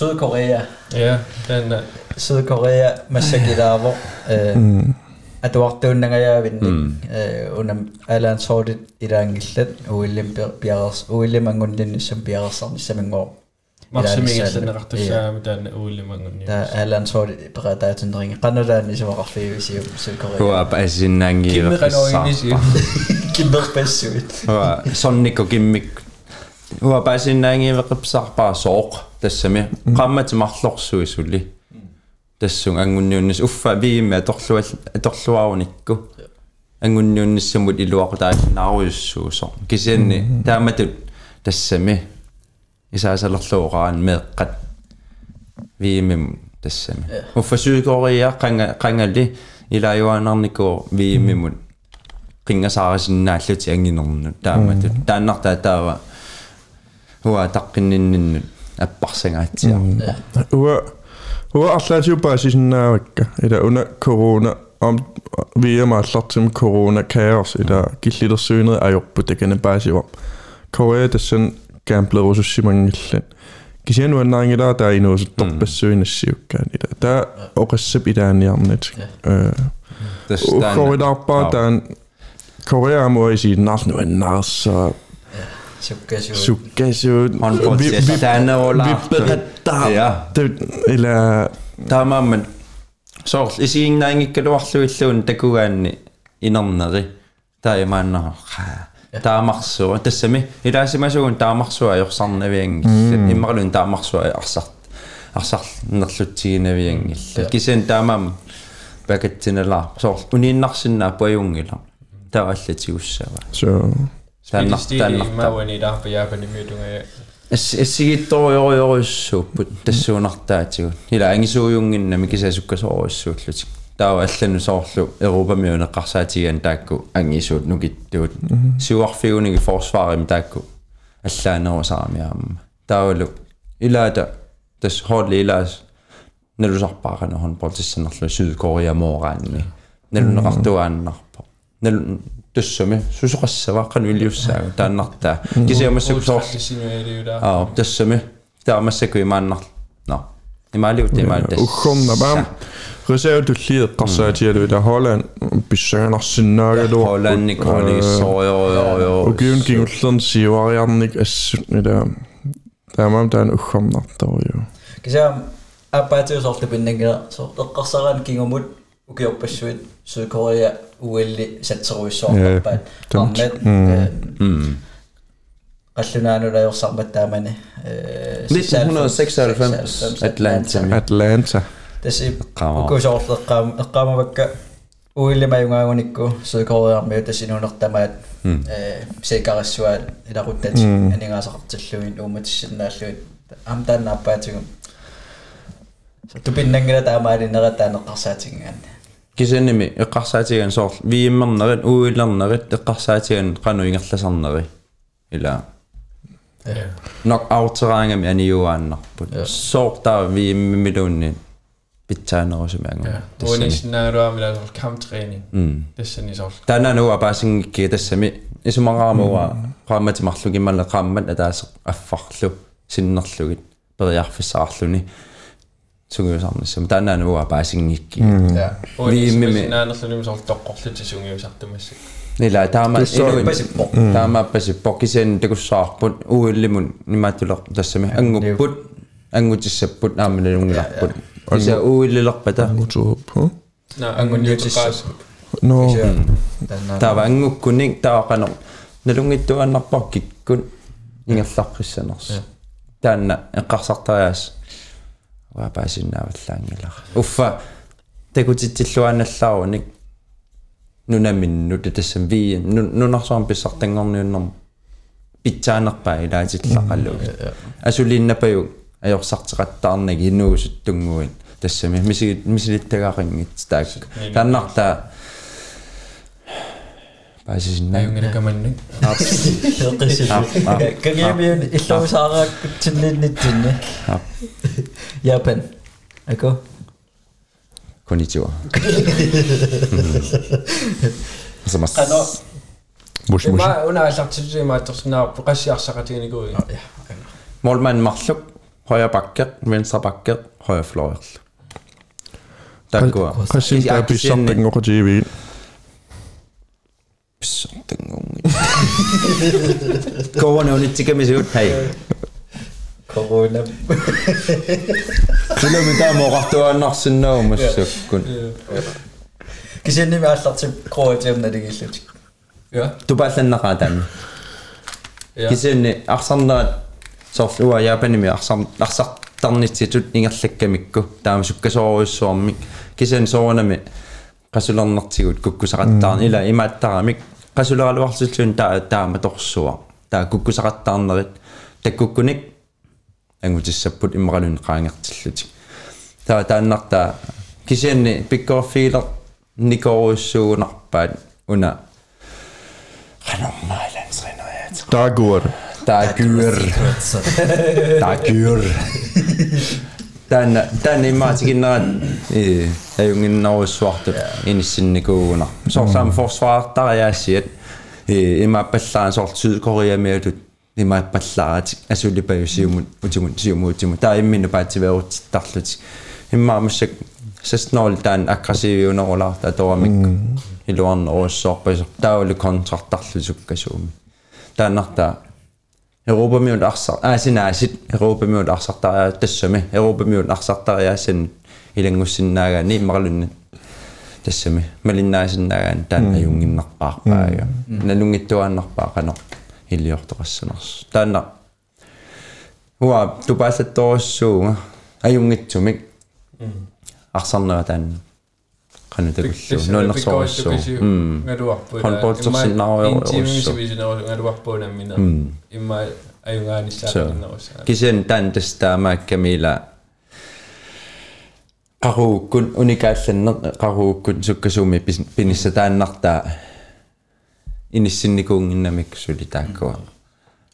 du når der er jo sådan ja. bliver så fin rassen angit Täällä on stridneri amma paronto. Am bissamana panon siwa siwariartitsissagan. Imma ta annikinnerulaartunut isor isorutta. Sydkorea. Ja, den er... Sydkorea massakilaavo. Eh atuartuunnagayavinni. Eh unam alan sortit ilaangillat uillim piaras uillim angunnissam piararsarnissamingor. Maksimiksen rartussaama taanna uullimangunni. Ta alan sortit peqataatunderingi qanulaanni suaqarfiivisiu Sydkorea. Hua pääsinnängi Kimmeqanoinisi. Kimmerpassuit. Hua sonnikko kimmik. Hua pääsinnängi veqipsarpaa sooq tassami. Qammat marlorsuisulli. Tassun angunniunnis uffa viime atorlual atorluarunikku. Angunniunnissamut iluaqutaasinaaruyussuuso. Kisianni taamatut tassami. Isaasallerluuraan meeqqat viimim tassami. Uffa Sydkorea qanga qangalli ilaajuanarnikuu viimimut qingasaarisinnaallati anginornut taamatut taannartaa taava huwa taqqinninninnut apparsangaatsiar Ua, ua allati baasisinnaavakka ida una corona om VM allartim corona kaos ida killitersuuneri ajorpu takana baasivam Korea tassan gamblerusussimangillan kisianu annaangilaa taa inuusut torpassuinassiukkaan ida. Taa oqassap idaaniarnat uqorilaarpaa taan Korea muisi narnu annarsa Sukkasuut. sukkasuut håndboldtest taanaulaartu vippeqattaa ja ila taamamman soorl isiinnaangikkaluarluilluun takugaanni inerneri taaimaannaqa taamarsuа тассами илаасимасугун тааmarsuа ajorсарнавиангилла иммарлун тааmarsuа арсар арсарнерлутсигинавиангилла кисен таамам пакатсиналаа соор унииннарсиннаа паюнгила тааллатигуссава så тааннар Stili тааннарта mauani darpa Japani myydunga. ас ассигитториориориуссууппут тассуунартаатигут ила ангисууюнгиннами кисасуккасоориуссууллутик таава аллану соорлу европамиунеққарсаатиган таакку ангисуут нукиттуут сиуарфигуниги форсварим таакку аллаанерусарамиаама таавалу илаата тас холли илаас налусарпаарана хонпортиссанерлу сydkorea моогаанни налунеқартуааннарпо нал тассами сусоқассавааққану илиуссаагу тааннартаа кисиамассак соорлу Sinueriuda. Аа, тассами таамассаку имааннар. Но. Имаалиут имаал тасс. Ukkomna bam. Reserve tulliet qasaatialu ida Holland pissaanarsinnaagaluu. Hollannik oli so jo jo jo. Ugiun kingullan siuariarnik assut ida. Taamam taan ukkomnartorio. Kisa appaatius orta pinnangila so eqqarsaraan kingumut ukiorpassuit Sydkorea uilli satseruissoorparpaat Ja, arnat Mm. qallunaanula jorsarmat taamani 1996 Atlanta. Atlanta. tassi Qama. ukusoorleqqaam eqqaamavakka uillimayungaagunikku Sydkorearmiu tassinuunertamaat э секарассуаат иларутtat анигаасақартиллуин ууматиссиннааллуит ам тааннааппаатигум тупиннангила таамаалинера таанеққарсаатиган Кисэними эққарсаатиган соор вииммернерит уиллернерит эққарсаатиган қану ингерласарнери. Ила. Нок аутераангами аниуааннарпут. Соортаа вииммилуунни питсаанерусумаангу. Unisnaaruamila kamptræning. Mm. Tassani soorl. таанануа апаасингикки тассами исумараамуа qaammatимарлугиммалла qaammat атаас аффарлу синнерлугит сунгиусаарнссам таанаа нуа паасингикки я виимми нааналлуним сортоққорлути сунгиусартумассак нила таама инуин таамааппасиппо кисиан такуссаарпут уиллимун нимаатулер тассами ангуппут ангутиссаппут аамалалунгиларпут киса уиллилерпата утууппу на ангуниутиссас но тава ангуккуник таақано налунгиттуаннарпар киккун ингерлаққиссанерс таанна эққарсартариас уапаасиннааваллаангилара уффа. Такутитиллуаналлааруник нунаминну татассам виин нунарсоорм писсартангорниуннэрм питсаанерпаа илаатиллақаллуг. Э, э. Асулииннапаюг аёрсартеқаттаарнаг инуусуттунгуин. Тассами мисигит мисилиттагаарингит таак тааннартаа паасисиннааюнгилакаманнак аапсиэққисилу кагиамиун иллуусаарааккутсиннииннитсинни Japan. D'accord Konnichiwa. Ça m'a Moshi eh, moshi. Ma una alartsujje ma tursuna puqassiarsaqatiinigui. Ah, Molman marluk qoyapakkeq mensapakkeq qoyaflorerlu. Takkuwa. Corona. Sillä mitä mä kahtoa nassin naumassa kun Kisinni me allartim Kroatium nadigillut. ja? Tu pääsen naqatan ja? Kisinni arsarna sorlua japanimi arsar arsartarnitsitut ingerlakkamikku taama sukkasoorussuarmik kisin soonami qasularnartigut kukkusaqattaarni ila imaattaramik qasuleraluarsilluun taa taama torsua taa kukkusaqattaarnerit takkukkunik angutissaput immaralun qaangertillutik taa taannartaa kisinni pikkorfiiler nikoruissuunarpaat una er godt. taakyr taakyr tän tän immaatiginnerat i ajunginnerussuartut inissinikuuna sorsam forsvaartariaasiat i immappallaan sort sydkorea meutut immaappallaat asulipajusiumut utimun siumuutimu taa imminu paativeerut tarlut immaamussak sasnool taan aggressiiviunerulaarta toamikku iluarnerussoorpasu tauli kontrartarlusukkasuumi тааннарта Европамиут арсар аасинаасит Европамиут арсартариа тассами Европамиут арсартариаасан илангуссиннаагаани иммарлунна тассами малиннаасиннаагаан таан аюнгиннарпаарпаага налунгиттуааннарпаа қано илиортоқассанерс таанна уа тупааллатторуссуунга аюнгитсумик арсарнера таан қано такуллу нуаннерсоруссуу м ngaluarpu Håndboldtorsinnarujorussuu. ngaluarpuunamina imma so ajungaanissaarinnerussa kisen tan testaamaakkamila qaruukkun unikaallanne qaruukkun sukkasuumi pinissa taannartaa инисинникуунгиннамиксули тааккуа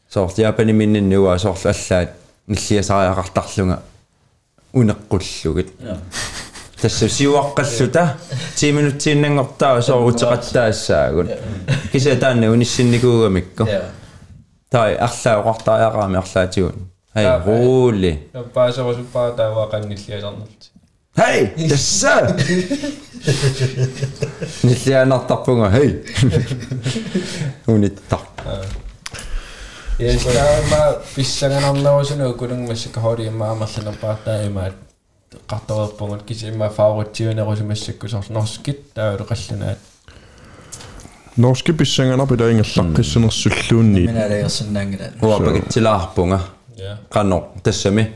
соортиапани минниннуа соорлаллаат иллиасариақартарлунга унеққуллугит тасса сиуаққаллута 10 минуттииннангортаа соорутеқаттаассаагут киса таанна униссинникуугамикку тай арлаоқартариақарами арлаатигун хай руули паасавасуппаа тааваа қангиллиасарнал Hei! Jøsse! Nyt jää nattapunga, hei! Unit tappa. Ja kun mä pissan on nousin, kun on missä kahdin maailmassa napata, ei mä katsoa, että kisi mä favorittiin, ja olisin missä kun se on noskit täydellinen. Norski pissangana pitää ingas hmm. lakkissinas sylluun niitä. Minä ei ole sen näin. Ruopakit sillä ahpunga. Kanno, tässä me.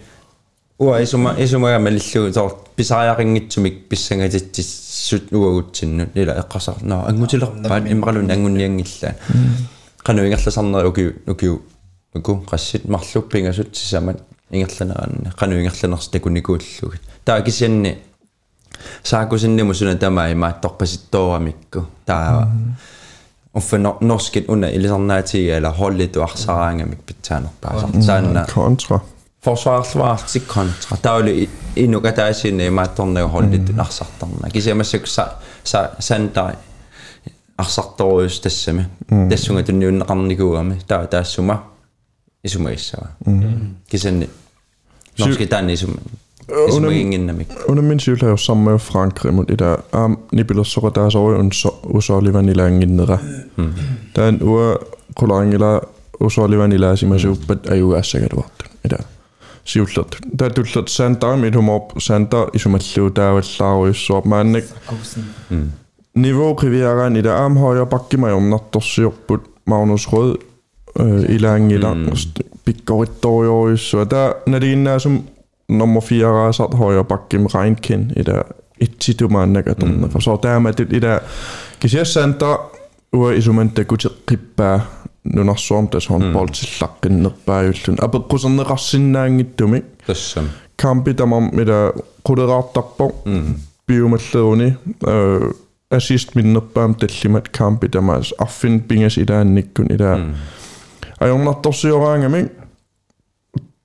уа исума исумага малиллугу соор писариақингитсумик писсангатитсис сут уагутсинну ила эққасарнаа ангутилерпаат иммақалун ангунниангилла кануингерласарнери укиу укиу уку қассит марлуппингасут сисамат ингерланеранне кануингерланерс такуникууллугит таа кисианни саакусинниму суна тамаа имааттарпаситтоорамикку таава уффено норскит уна илисарнаатига ала холлитуарсараангамик питсаанерпаасар таанна контра forsvaarluartik kontra tauli inukataasiini imaattorniuhullit arsartarna kisiamassuksa sa sandai арсарторуус тассами тассунга тунниуннеқарникууами таа таассума исумаиссава кисанни норски таанни исума исумагингиннамик унаммин сиулаа саммаа франкримут ида аам нипилерсоқа таасори унсо усоорливан илаангиннера таан уа кулаангила усоорливан илаасимасууппат аюгаассагалуартун ида så en så usålivan i langindre. Der er en uge kolangila usålivan i lasi med syv bet er jo er sikkert vart. Det der. Sivslut. Der du slut santa mit humor santa i som et liv der et slag i så man ikke. Niveau Rivieraen i der arm højre bakke mig om natter syr på Magnus Rød i langila. Bigger et dår i så der når det ene er som nummer 4 rejser højre bakke med Reinkin i der et titu man ikke mm. for så der med det i der kan se center og i som det kunne kippe nu når som det sådan bold til lakken ned bag ulten aber kusen rassin nang dum tassam kampi der man med der quderaartarpo biumalleruni øh assist minnerpaam tallimat kaampi tamaas arfin pingas ilaannikkun ila ajornartorsiораангами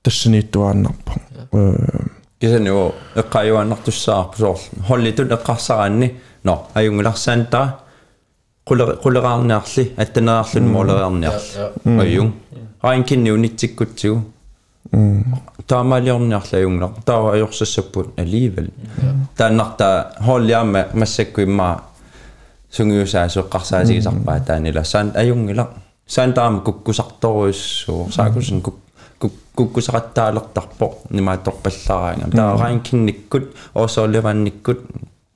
тассанииттуааннарпо э кисан юу эққаюаннартуссаарпу соор холлитут эққарсараанни но аюнгуларсаантаа qule quleraarniarli attaneraarlun mooleriarniarli ayung rain kinni unitsikkutsigu таамаалиорниарла аюнгла таа ajorsassapпут алиивал тааннарта холлиаама массакку имма сунгиусаасоққарсаатигисарпаа таанила саан аюнгила саан таама куккусарторуиссуу саакусин кук куккусақаттаалертарпо нимаатторпаллараанга таа раин кинниккут оосоолеванниккут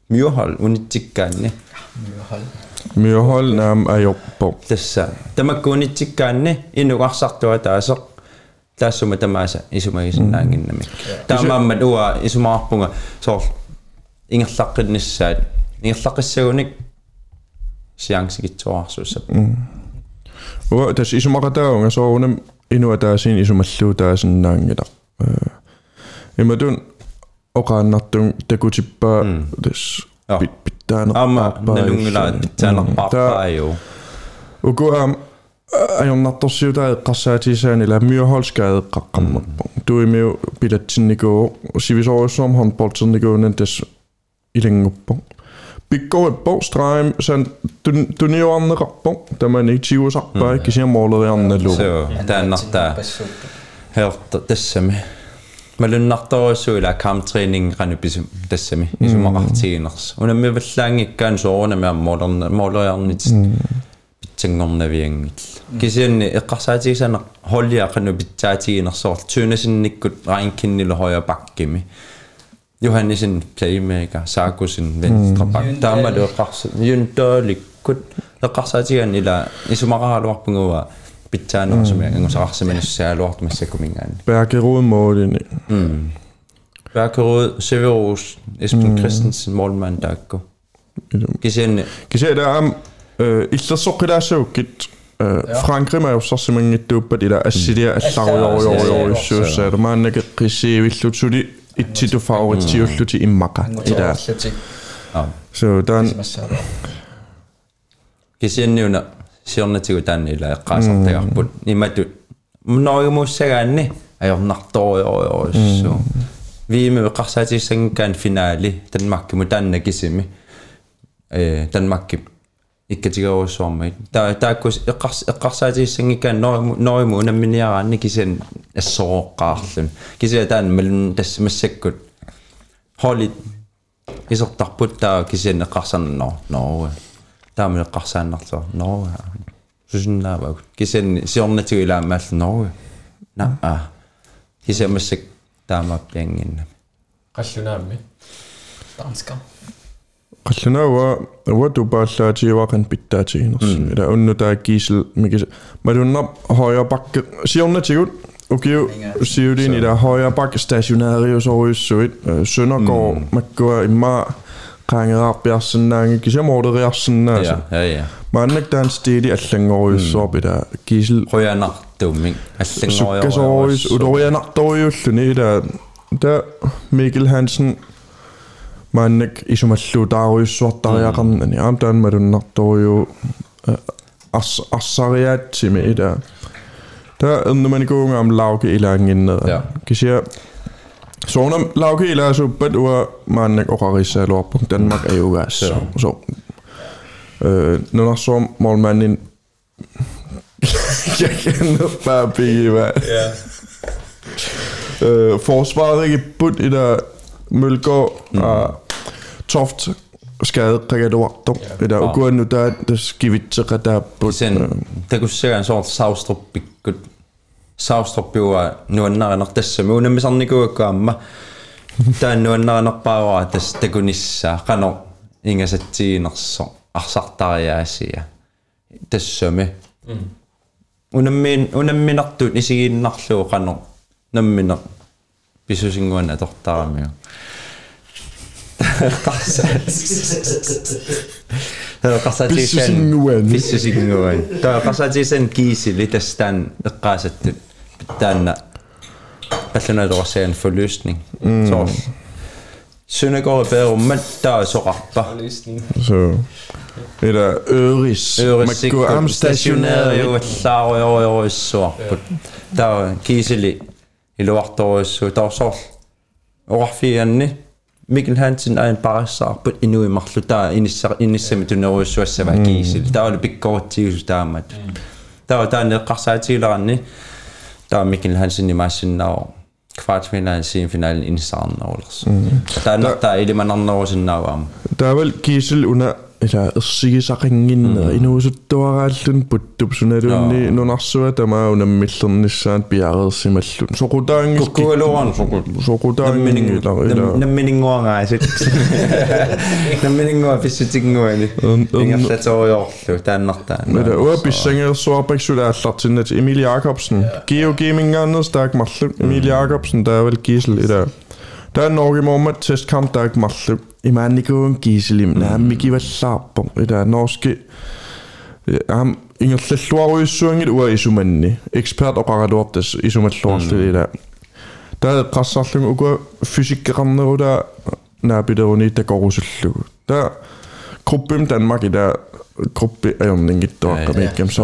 миохол унитсиккаанни Myrhol. миохол наам ajorpo тасса тамаккуунитсиккаанни инугарсартуа таасеқ таассума тамааса исумагисиннаангиннамик таамааммат уа исумаарпунга соор ингерлаққиннссаат ингерлаққиссагуник сиангсигитсуарсуссап уа тас исумақатаагунга соорунам инуа таасин исумаллуу таасиннаангила э имадун оқааннартун такутиппаа тас täällä Amma, ne lungilla, pappa mm. ähm, äh, ei oo. Uku, am, aion nattu siutä kassaa tisään, illä myö halskaa kakkammat. Tui myö pidetsin niinku, sivisoissa on handboltsin niinku, nentäs Pikko Pikkuippo, straim, sen tunniuanne kappo, tämä ei tiuusappa, mm. kisiä muolle ja annelu. Se on, tää nattaa. Heltta, tässä me. малуннарторуссуила камтренинг рануписум тассами исумақартигинерс унаммиваллаангиккаан соорунами аммолерна молериарнит питсангорнавиангит кисианни эққарсаатигисана холлиақану питсаатигинерсоор тюнасинниккут раинкиннилу хоя паккими Johannesен playmaker Sarkusin venstre bak taamalu eqqarsa юнтааликкут эққарсаатиган ила pitsaanu asumi angusaqarsimaniussaaluartumassakumingaani Bærkerud Morten mm. Bærkerud Severus Esben mm. Christensen Målmann Dakko Kisianne Kisianne am illersoqqilaasuukkit Frankrig ma ussarsimangittuuppat ila assilia allarujorujorujoruissuussaala maanake qisiivillutuli ittitu favorittiulluti immaqa ila so dan Kisianne una таанни ила эққаасартагарпут имату мноригумуссагаанни ajornartoriorioriussuu viime эққарсаатиссангкаан финаали танмаккиму таанна кисими э танмакки иккатигеруссуармай таа тааккус эққарс эққарсаатиссангкаан нориму нориму унамминиараанни кисиан ассорооққаарлун кисиа таан малун тассамассаккут холит исертарпут таа кисиан эққарсарноо ноо таамин эққарсааннартоо ноо сусиннааваг кисиан сиорнатигу илаамаалла ноо на а кисиамассак таамааппиангинна qallunaammi Dansker. qallunaawa uwa tupaallaatiuaqan pittaatiginersi ila unnu taakkiisel mikis malunnap højre bakke siornatigut ukiu siulin ila højre bakke stationarius oruissuit Søndergaard makkua imma qaangeraarpiarsinnaangi kisiamorderiarsinnaasa ja ja ja. Maannak taan stili allangoriussorp ila kiisel qoyanartumming sukkasoruis udorianartoriulluni ila ta Mikkel Hansen? Maannak isumalluutaaruissuartariaqarnani aam taan malunnartoriu ars arsariaatsimi ila ta ernumanikuungaam lauke ilaanginnera Ja. kisia soonam lauke ilaasuppat ua maannak oqarissaaluarpuk Danmark ajugaassa so øh nunarsuam målmanden jeg kender bare Biggie, hvad? ja Øh, forsvaret ikke bund i der Mølgaard Mm. og Toft skade Ricardo i der går nu der der skivitser der bund sen takussagaan soort saustruppikkut saustruppiua saustorpiua nuannarinartassamu unammisarnikuakkaamma taан nuannarinarpaaraa tastakunissa qano ingasatsiinerso арсартариаасия тассами унаммиин унамминартут исигиннарлуу қано наммина писусингуан атортаарамиу qassaatigisan pissisignguan taa qassaatigisan kiisili tastaan eqqaasattut taanna pallunaluarsian forløsning. Så Søndergaard Bærum, der er så rapper. Så eller Øris. Man går am stationeret jo slag over i år så. Der er kiseli. I lort år så der er så. Og. Mikkel Hansen er en bare så på endnu i marlu der inisse inisse med den år så så var kiseli. Der er det big godt til der med. Der er der en qasa til rande. Der er Mikkel Hansen i massen og kvartfinalen semifinalen i Sarn og Der er nok der er det man år sådan om. Der er vel Gisel under eller sige så ringen og endnu så dår alt den buttub så er det jo ni nu når så der er under midten i sand bjerget simellun så rutter ingen Kukku loran så så rutter ingen eller eller Namminingua ngai sit. Namminingua visitingua ni. Inga slet over jo. Tannarta. Men det er bisanger så op ikke så der er til net Emil Jakobsen Geo Gaming er stærk malle Emil Jakobsen der er vel Gisel i der der er Norge Mormad testkamp der er ikke i man ikke en Gisel i nej Miki var sabon i der norske ham ingen slet slår i sunget ud i sumani ekspert og ret op det i sumat slår det der der er pressallung og går fysikerne og der når vi der under der går så der gruppen Danmark i der gruppe er jo ingen dog Ja, og ja. ikke så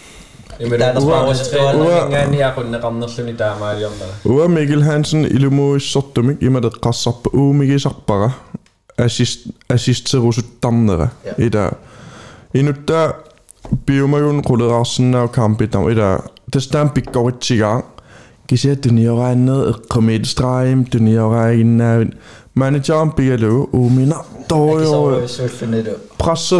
Ua Mikkel Hansen ilumu sottumik ima det qassap u migi sappara assist assist til rusu tannere i der inutta biumayun quleraarsinna kampi tam i der det stam pikkorittiga kisia tunioraannet eqqamiitstraim tunioraaiginnaavit manageren pigalu umina Ikke så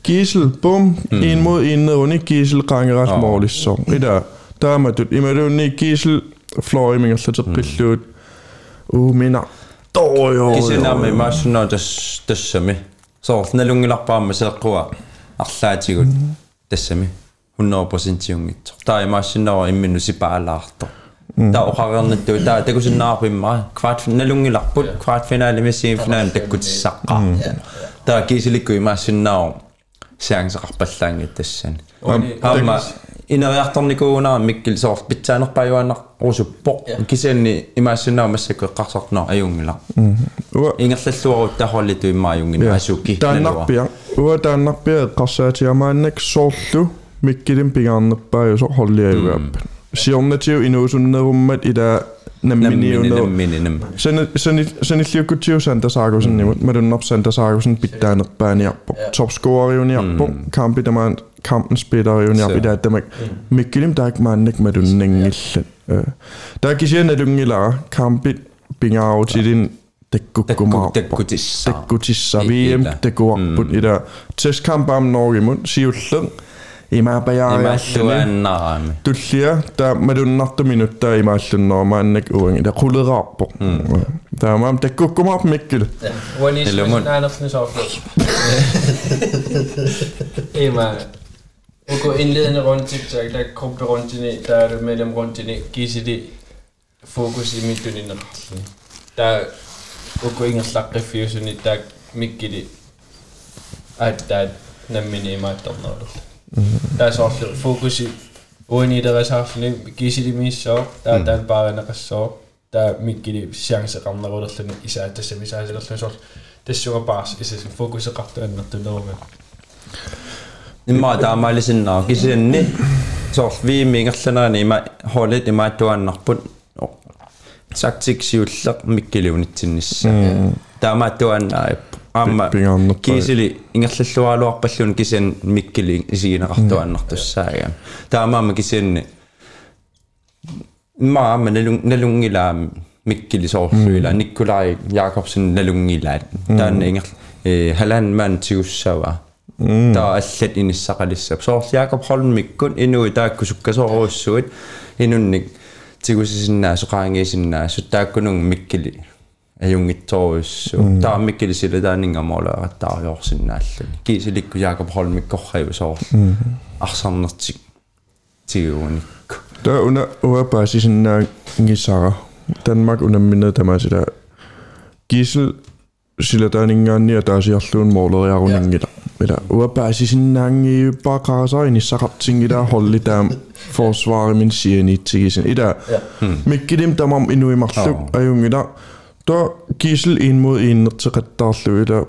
tojo er vi selvfølgelig det. presserigoni Gisel, bum, mm. en mod en ned under Gisel, rangeret oh. målis så. I der, der er man død. I med det ni Gisel, fløj, men jeg sætter pillet. Uh, mina. Dår jo. Kisina me masuna das tassami. So nalungilarpaama seeqqua арлаатигут тассами 100% юнгит. Таа имассиннера иммину сипаалаарто. Таа оқарернатту таа такусиннаарпимма кварт налунгиларпут кварт финаали месси финаал таккутиссаққаа. Таа кисиликку имассиннаа сеансеқарпаллаангит тассани. Аама инериарторникууна миккил соорт питсаанерпаюаннар русуппо кисианни имаассинаа массакку эққарсартнаа аюнгила Ua, ингерллуарут тахоллиту иммааюнгина асуки тааннарпиа. Ua, тааннарпиа эққарсаатиамааннак соорлу миккилим пигааннерпаа юсо холлиаюгааппа. Сиорнатиу инуусуннеруммат ила намминиунер наммининам Sen sen sen illiukkutiu Santa Sagosen nimut madunnerp Santa Sagosen pittaanerpaaniarpo topscoreriuniarpo kampi tamaan kampen spilleriuniarpo ida tamak mikkilim taak maannak madunnangillat taakisianalungilara kampi pingaarutitin takkukkumaarpo takkutissa takkutissa I- VM illa. takkuarput ida testkampaam Norgemut siullern имаапаяариарлуни имааллуааннараами туллиа таа малуннарту минутта имааллуннормааннак уанги та quleraarpo таамаам таккуккумаарп миккил Uani Hello, sådan Andersen så Emma Uko indledende rundt TikTok, der gruppe rundt i der er det mellem rundt i GCD fokus i mit døgn Der Uko ingen slag reviews i der mycket det at der nemmin i mig der noget. Da ist auch viel Fokus. Uden i deres afsnit, Gissi det mest sjov, der er den mhm. bare en resort, der mit gidi chance ramna råd og slænge, især det samme især det slænge sort. Det sjov bare, især sin fokus er ret andet, det der med. Det må der mig lige sådan nok, Gissi den så vi mænger slænge nemme holde det mig du er nok på. Taktik sivullaq mikkilunitsinniss. Taama tuanna аама пингааннерпаа кисили ингерллуалуарпаллун кисиан миккили исигинеқартуаннартуссаага таамаама кисианни имаама налун налунгилаами миккили соорлуила никкулари якобсен налунгилаат таанна ингер э халаан маан тигуссава таа аллат иниссақалиссап соор Jakob Holmikkun инуи тааккусуккасооруссуит инунник тигусисиннаа соқаангиисиннаа суттааккунун миккили ajungittorius taammikkili taanningamola taarjoorsinnaallani kiisilikku Jakob Holmikkorriusoor arsarnertik tiguunikku der under uabaasisinnaag ngisara Danmark unamminnet tämä sitä Gisel sillä taanningaanni ja. taasiarluun mooleriarunningila mitä uabaasisinnaangi pakarasainissaqartingila holli min forsvaarimin sieniitsigisen ida mikkilim tamam inuimarluk ajungila yeah Der gisel en mod en til rettarlu ida.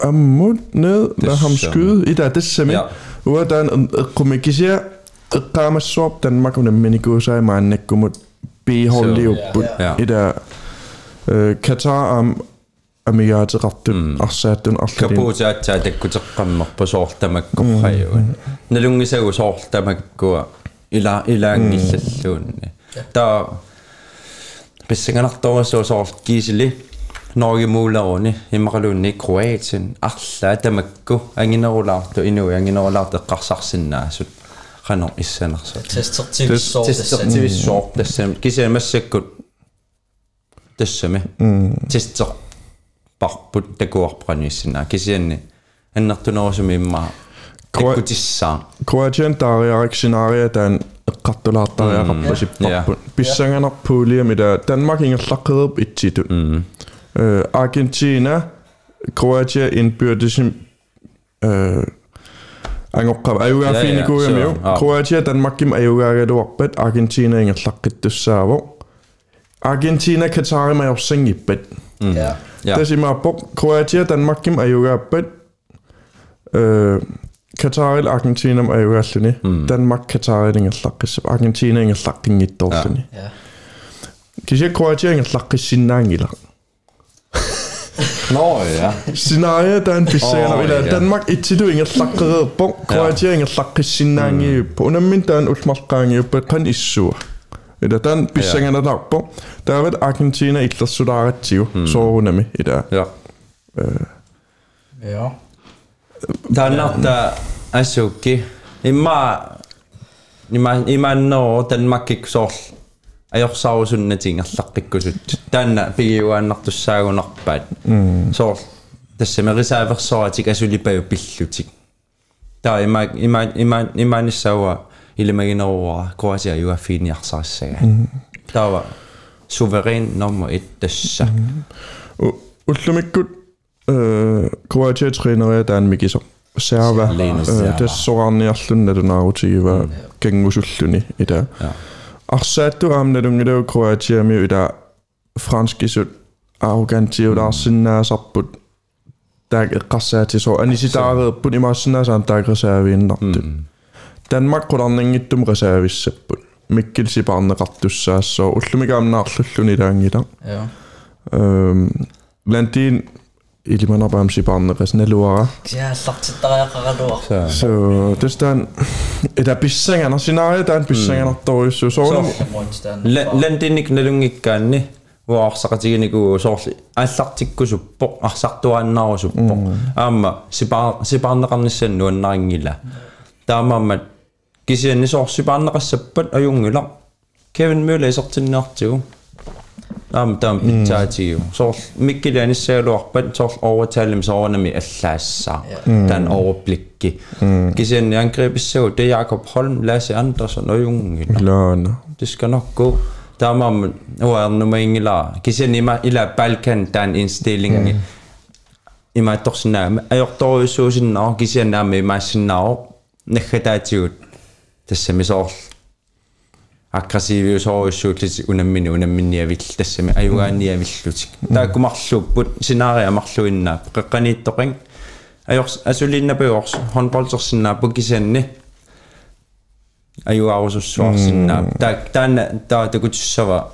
Ammut ned med ham skyde. Ida det simpelthen. Ua der en komikisia qaamassуап Danmark unamminikuusaimaannakkumut piiholliupput Ja. ida Qatar am амигаатерартут арсааттун арлин капуутаатсаа таккутеққаммерпу соортамаккорраюун налунгисагу соортамаккуа ила илаангиллаллуунни таа писсанганарторуссуу соор кисили Norge муулеруни иммақалуунни Кроатien арлаа тамакку ангинерулаарту инуи ангинерулаартеққарсарсинаасут qanor issанерсаа Тестертивиссоо тестертивиссоор тассами кисиамассаккут тассами тестер парпут такуарпаниссинаа кисианни аннартунерусуми имма Кро- таккутиссаа Kroatien taariarik scenaria taан eqqartulaartariaqarpasipparput pissanganarpuuliam ida Danmark ingerlaqqerup itsitut øh Argentina Kroatia indbyrdesim øh så, ja. Kroatia Danmarkim ayugaagaluarpat Argentina ingerlaqqittussaavo Argentina Qatarim ajorsanngippat Ja. Ja. Tasimappo Kroatia Danmarkim ayugaappat øh Qataril Argentinam ayugaalluni Danmark Qataril ingerlaqqissap Argentina ingerlaqqinngittorluni Ja. Kisia Kroatia ingerlaqqissinnaangila Nå ja. Scenario der er en pissager Åh, oh, ja. Danmark itidu ingerlaqqereerpo Kroatia ingerlaqqissinnaangiuppo unammin taan ulmarqaangiuppa qan issua ida taan pissanganarlarpo taavat Argentina illersulaarattiu soorunami ida ja. Ja. таанарта ассукки имма има иманноо танмаккик соор ajorsaarusуннатингерлаққиккусут таанна пигиуааннартуссаагунарпаат соор тассамерисааверсоратик асулипаю пиллутик таа има има има иманиссауа илимагинеруара кроатиа юаффиниарсариссага таава суверен номер 1 тасса ullumikkut øh, Kroatia trænerer der en mikiso Serva soranniarlunna tunaarutigua kangusulluni ida Ja. arsaattu aamnalungilu Kroatia mi ida franskisut arrogantiut arsinnaasarput taak eqqarsaati so anisitaareerput imaassinnaasaan taak reserviinnartut Danmark qularningittum reservissapput mikkilsiparneqartussaassoo ullumigaamnaarlulluni taangila Ja. øhm blandt ilimanarpaam siparneqas naluara Ja, llartittariaqaraluar. so testaan ida pissanganer scenario taan pissanganartorissu soornam Soormuistaan. ландинник налунгиккаанни уаарсақатигиникуу соорли ааллартиккусуппоқ арсартуааннаарусуппоқ аама сипаар сипаарнеқарниссанну аннарингила таамааммат кисианни соор сипаарнеқассаппат аюнгила кевин мюллер исертиннаартигу аама таам питсаатигу соор миккилианиссагалуарпат соор оверталим соорнами аллаассаа таан overblikki кисианни ангреписсагу те Jakob Holm Lasse Andersson аюнгила laana det skal nok gå. Der er man uer nummer ingen la. Kisen i mig ila Balkan агрессивиусоруйссуутлис унаммини унамминниавилл тассами аюгаанниавиллутик тааккумарлууппут синаариамарлуиннаа пеққанииттоқин аёрс асулииннапиуорс хонролтерсиннааппу кисанни аюаарусуссуарсиннаап таак таана таа такутиссава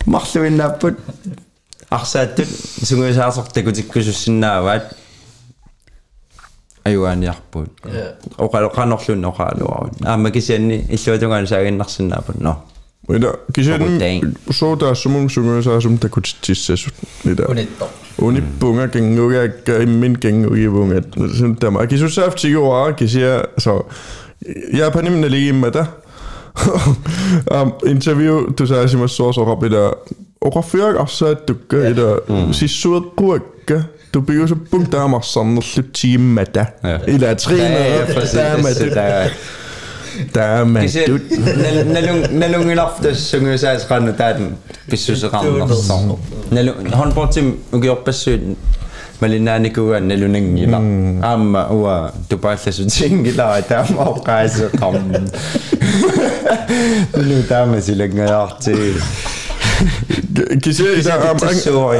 Kan ikke dog. Jeg altså lige på os håndbold så sådan på kisen аюаарусуссуарсиннаа таа таана таа такутиссава суussанерса тааннартаа писсанганернеруссуу пеққаниитторингила qularningittum kikkulluun arsart taassaaluarpa Kroatiami ajugaarusussustaan Ja. Balkannimingaanneers nassataalu инстиллинг таанна ила аёрсарусунгиссу таанна кисиан оқарерниттуулаа сунгуусаас kangusluni taama tafaras tas taan instilling am арсааттуниго кангугалуги tässä piamikku taikku la ta imasnaars orarermittuut marluinnapput арсааттут сунгуисаасортакутиккусуссиннааваат аюаниарпут оқалоқанерлун оқаалуарут аама кисианни иллуатунгаан саагиннарсинаапут но Ida kisen Ordain. soda sumung sungusaasum takutitsissasut ida Unitto. unippunga kengugaakka immin kengugivungat sun tama kisussaaftigua kisia so japanim naligimmata um interview tusaasimassuorsoqapila oqarfiak arsaattukka ida sissueqquakka tupiusuppung taamarsannerlut tiimmata Tämä sille ngajahti. Kisi am ang suuri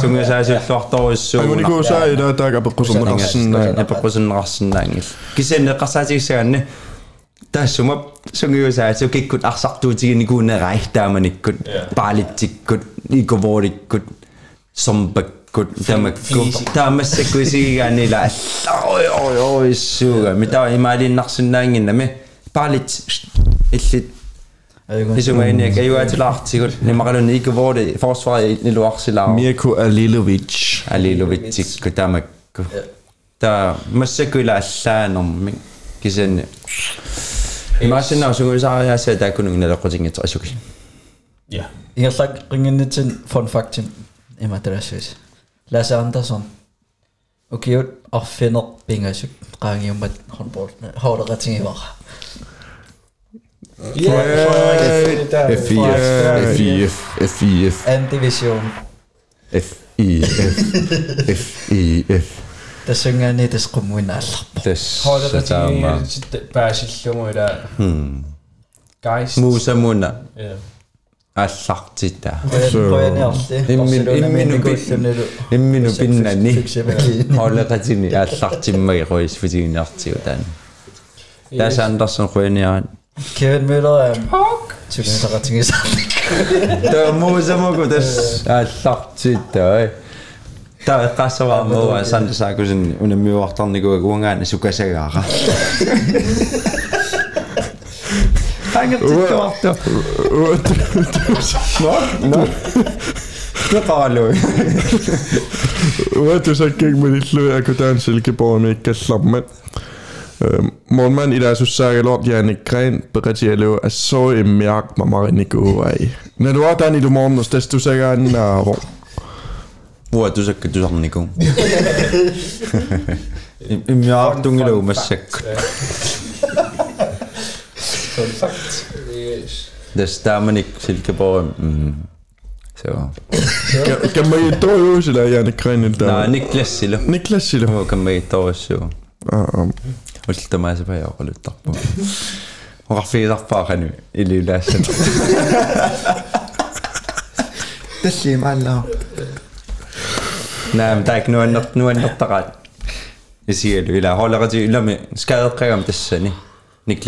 sunga saa se tohtois suuna. Angu niku saa ida taga pakkusun rassinna. Pakkusun rassinna angil. Kisi ne qasaati saanne. Tassuma sunga jo saa se kikkut arsartuutigi niku ne raihtaamanikkut. Paalittikkut ikovoorikkut sompakkut tamakkut. Taamassakkuisigigaanila allaa oi oi oi suuga. Mitä imaalinnarsinaanginnami. Paalit illit Isumaaniak ajuaatilaartigut nimaqaluni ikuvuuli forsvaari niluarsilaaru Mirko Alilovic Alilovicikku tamakku ta massakula allaanermik kisanni Imaasinna sunguisaariaasa taakunung naloqutingit asukis Ja Igerlak ringinnitin fun factim imaterassuis Lasse Andersson Ukiut arfineq pingasut qaangiummat håndbold hårdaqatingivaqa F-I-F. F N-Division. F-I-F. F-I-F. Tasungani tas kumwinal. Tas. Hoda tas yma. Pääsillu muida. Guys. Muusa muina. Allartita. Pojani alli. Imminu pinnani. Imminu pinnani. Hoda tatini allartimma irois futiinartiutan. Tässä Andersson kueniaan. Kevin Møller er Suksivaki. таа муусамугу тас ааллартита таа қассаваамуа сандасаакусин унаммиуартарникуа куангаана сукасагаара Ангертиккуарто но Нақалу Uatusakkiak malillu akutaan silkeborg ikkallarmat Morman ila sussaagaloort Janik peqatialu assoo immiaq mamarinikuuai Naluataan ilumornus Morgenmann idag så säger jag Janne Gren berättar jag att så är zo mamma inte i. När du har den i morgon och om. Det stammer ikke. Så. Kan man i dag jo, så der er Janne Gren i dag. Nej, Niklas Sille. Niklas Kan man i.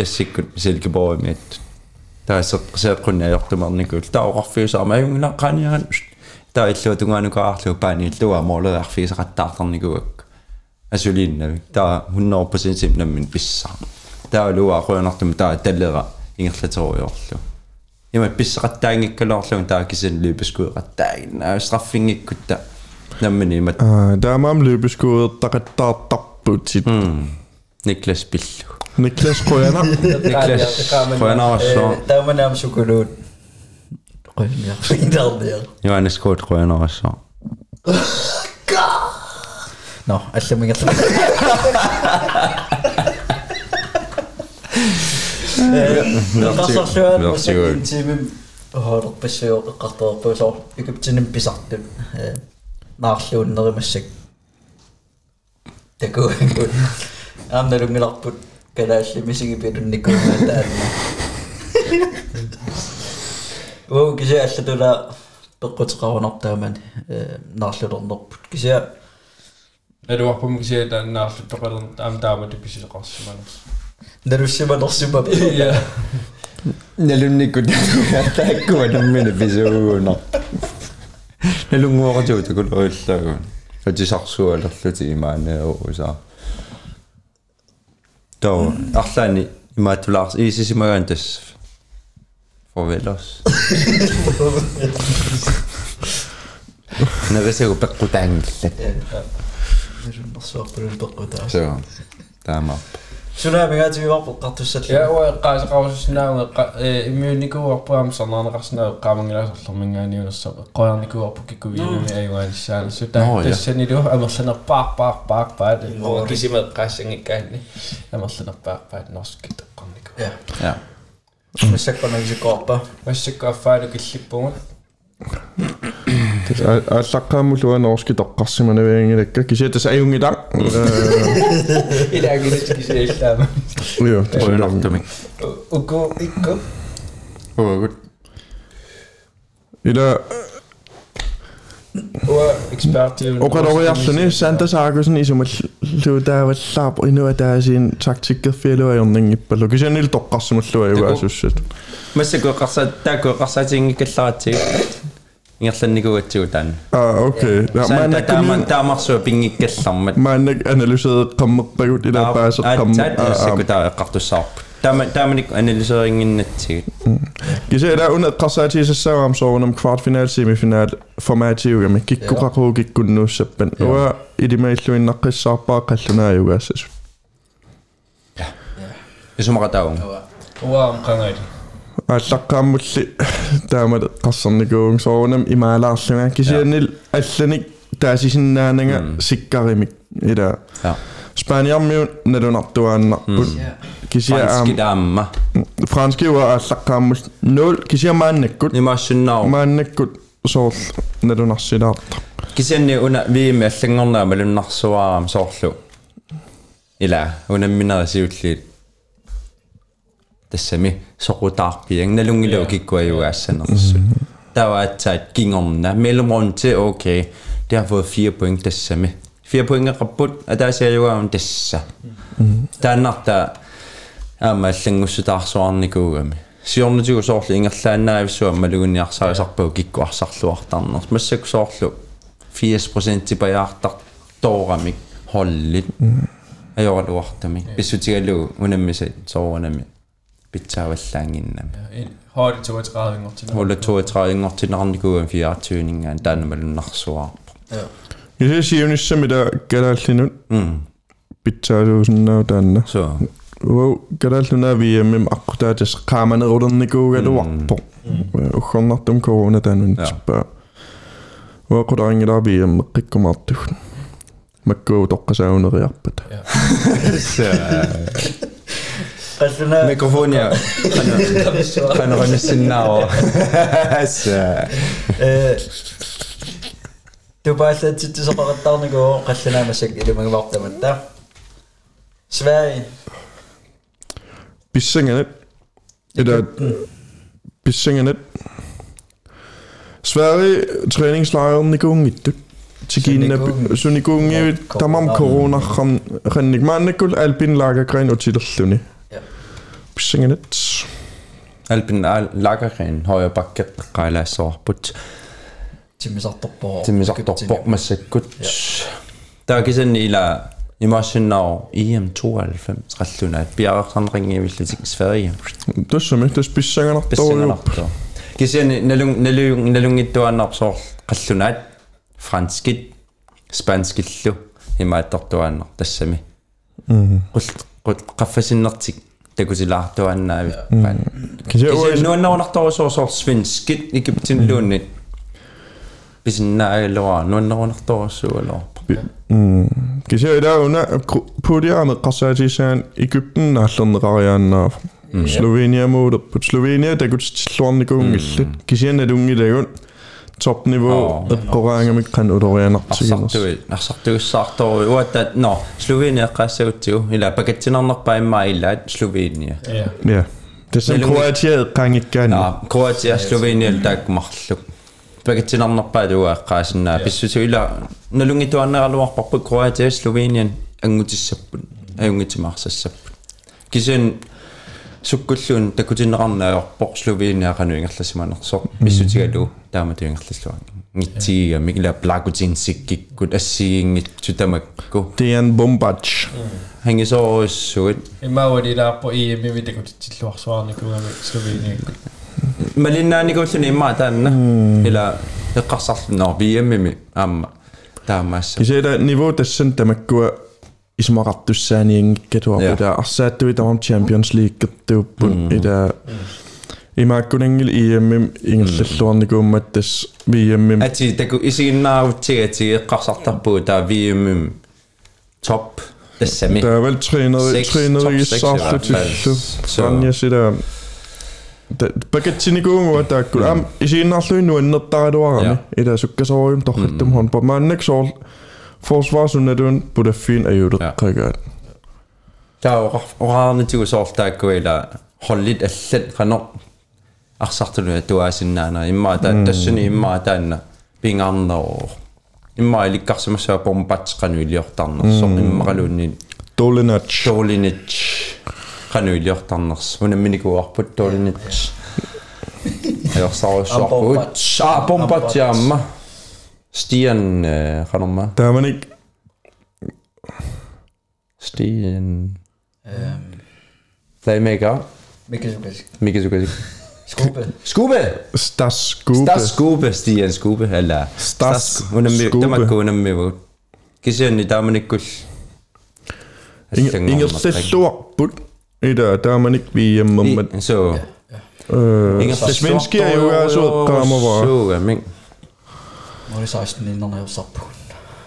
sikkut silkeborimiat Taaseq seeqqunnaajortumarnikul taoqarfiusaama ajungilaqaaniaran taa illuutungaanukаарlu paani illua moorlearfiisaqattaartarnikuak asuliinnavik taa 100% simnammin pissaa taa lua quanartum taa tallera ingerlateruiorlu ima pissaqattaangikkaloorlu taa kisan liipaskueqattaagin straffingikkutta nammini imat Der er meget løbeskuddet, der kan der sit. Niklas Pillu Niklas Krøner. Niklas quanarassu Tämä on sukulut. Qoyaniarfiinarniar. Johannes Kort quanarassu No, алламингерла. Qassarluat Vertigo. timim hoorpassuu eqqartorpuusor ikuптиним pisartut. Naarluunnerimassak. Takuangut. Aamnalungilarput kalaallimisigipilunnikuumaa taanna. Уу кися аллатула пеққутеқарунартааман э наарлулернерпут кися Er du oppe, man kan sige, at der er nærmest der er der damer, det bliver også man. налуссиманерсума Ja. налунникку тааккуа наммина писууна налунгуоратуутакулериллагун фатисарсуалерлути имаанаауса тоо арлаани имаатулаарс иисисимагаан тас форвелос навесагу пеккутаангиллат So, ik Sula me gati wa qattussat. Ja wa ik qaasnaunga immuunikuarpuam sarnaanaqarsnaa qaamangilaaserlormingaaniunassa qoyarnikuarpu kikkuviinumi ayuanissaana suta tassanilu amerlanerpaarpaarpaarpaat kisima qaassangikkaanni amerlanerpaarpaat norskitteqqarniku. Ja. Ja. Massakkonagisikorpa. Massakkaaffaanu killippungut. ааллаққааммулуа норски тоққарсиманавиангилакка кися тас аюнгилаа илагилис кисииллаама ио qoyunartumik уку икку угут ила уа экспертиун оқалориарлуни санта саагусни исумаллуутааваллаарпо инуатаасиин тактиккерфиалуаернингиппалу кисанил тоққарсималлуа юаасуссат массаку қарса таакку қарсаатингиккалларатсиг ингерланникуатсигу таан а окей Santa taama taamarsua pingikkallarmat мааннак аналисеэт қаммерпагут илаапаасеқ қамма таамассаку таа эққартуссаарпут таама тааманик аналисерингиннатсигит кися ила уна эққарсаатисассаагаам соорунам квартфинал семифинал форматиугами киккуқақуу киккуннууссаппан уа илимаиллуиннаққиссаарпаа қаллунааюгаассасут исумақатаагун уа амқангаали аллаққааммулли таамат қарсарникуугун соорунам имаалаарлунга кисианнил алланик таасисиннаанага сиккаримик ила Ja. спаниармиу налунартуааннарпут кисиа аам франски таамма франски уа аллаққааммул нул кисиа мааннаккут имаассуннаару мааннаккут соорл налунарсилаарта кисианни уна виими аллангорнаа малуннарсуаарам соорлу ила унамминерисиуллиит тассами соқутаарпиан налунгилау киккуаюгаассанерсут таваатсаат кингорна mellemrunde okay det har fået 4 point tassami 4 point rapput атаасиаюгаам тасса тааннарта аама аллангуссутаарсуарникуугами сиорнутигу соорлу ингерлааннаависсуа малугуниарсаасарпау киккуарсарлуартарнерс массаку соорлу 80% типаяартар тоорамик холлит ajorluartamik pissutigaluu unammisat soorunami pitsaavallaanginnam haali 32 ingortinaa hulla 32 ingortinarnikuugan 24 taanamalunarsuaa ja. Se siunissa mitä kadallinut pitsaasuusinnaa taanna so. Wow, kadalluna VM akkutaatis qaamanerulernikууgaluarpo. Ukhornartum corona taanunitsippaa. Wa qudangila VM qikkumaartugun. Makkuu toqqasauneriarpata. Personal. Mikrofonja. Panorama Sinauer. Tupaallaatsutusaqarettaarnigu qallanaamassak ilumagivartamatta. Sverige. Bissingernet. Eller Bissingernet. Sverige træningslejren i Gungitte. Tiginna Sunigungi tamam corona khan khannik maannakul alpin laagakrein utillerluni. Singenet. Alpin Lagergren højre bakke Rejla Sorbut. Timisartorpo. Timisartorpo massakut. Der er sådan ila i Marsenau EM92 ralluna bjergsamring i Vildeting Sverige. Det som det spisanger der. Kisen nalung nalung nalung ittuannarsoor qallunaat franskit spanskillu imaattartuaannar tassami. Mhm. Qul qaffasinnertik такутилаартуаннаави паан Kisa кисиани нуаннерунарторусоор свинскит икиптинлууннит писиннаагалуа нуаннерунарторуссуалуарпа Kisa ida una pudiaame qasaatiisaan Egypten naallerneqariaannaaf. Slovenia muuder på Slovenia takutsilluarnikuungillut kisianalungilagun topniveau. Eqqoraangami qanulorianer arsortui arsortuussaartoru uatta no Slovenia qassagutsigu ila pakatsinernerpa imma illa Slovenia ja det som Kroatia qangikkaan ja Kroatia Slovenia takmarluk pakatsinarnerpa luaqaasinna pissutu ila nalungituannerluarparput Kroatia Slovenian angutisappun ayungitimarsassappun kisun суккуллуун такутиннеқарнаажорпоқ Словениақану ингерласиманерсоо писсутигалу тааматуингерласлуа ngittiga mikla plakutinssikkikkut assigiingitsu tamakku Dejan Bombac. hangisoorussugut имауалилаарпо иими такутитсиллуарсуарникугами Словения малиннаанигууллуни имма таанна ила эққарсарлунаар виэммими аама таамаасса Kisela niveau tassan tamakkua ismaqartussaaniingikkatuarputa arsaаттуи тамам Champions League кертууппун ила имааккунангил иэммим ингерллуарникууммат тас виэммим ати таку исигиннаарутсигати эққарсартарпуу таа виэммим топ тассами таавал тренери Seks, тренери top seks i hvert fald. иссаартутиллу Så- рanja сила пакатсиникуунгуа таакку ам исииннаарлуинну аннертаралуарами ила суккасориум торхаттум хонпа мааннак соор forsvarsunnaluun pulaffin ajulеққагаат таа ораарнитигу соортааккуила холлит аллат қанер арсартулуа туаасиннаана иммаа таа тассуни иммаа таанна пингаарнероо иммаа иликкарсимассаа помпат қану илиортарнерсо иммақалуунни Dolenac тоолинит қану илиортарнерс унамминикуарпут тоолинит аёрсаарусуарпут аа помпат Stian øh, uh, Ranoma. Dominic. Stian. Um. Playmaker. Mikkel Zubasic. Skube. Skube! Stas Skube. Stas Skube, Stian Skube, eller... Stas Skube. Tämä kuunemme, kysyni Dominic Ingerslelluarput ida Dominic VM. Så. Øh, Svenskere jo er så kamera. Så, men det 16 inden jeg så på.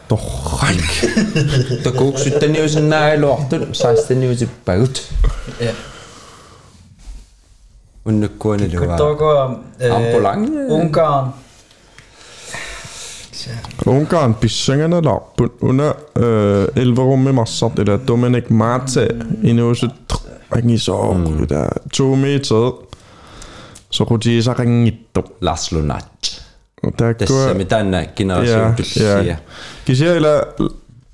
torrak takuuksuttanniusinnaailuartut 16niusippagut Ja. unnukkuanilua Kutogo. Ambulange. Ungarn. Ungarn pissanganalaarput una elverummi massart ila Dominic Mate inuusut angisoor ila tuumiited tässä tuo... me tänäänkin asioituksessa. Kysyillä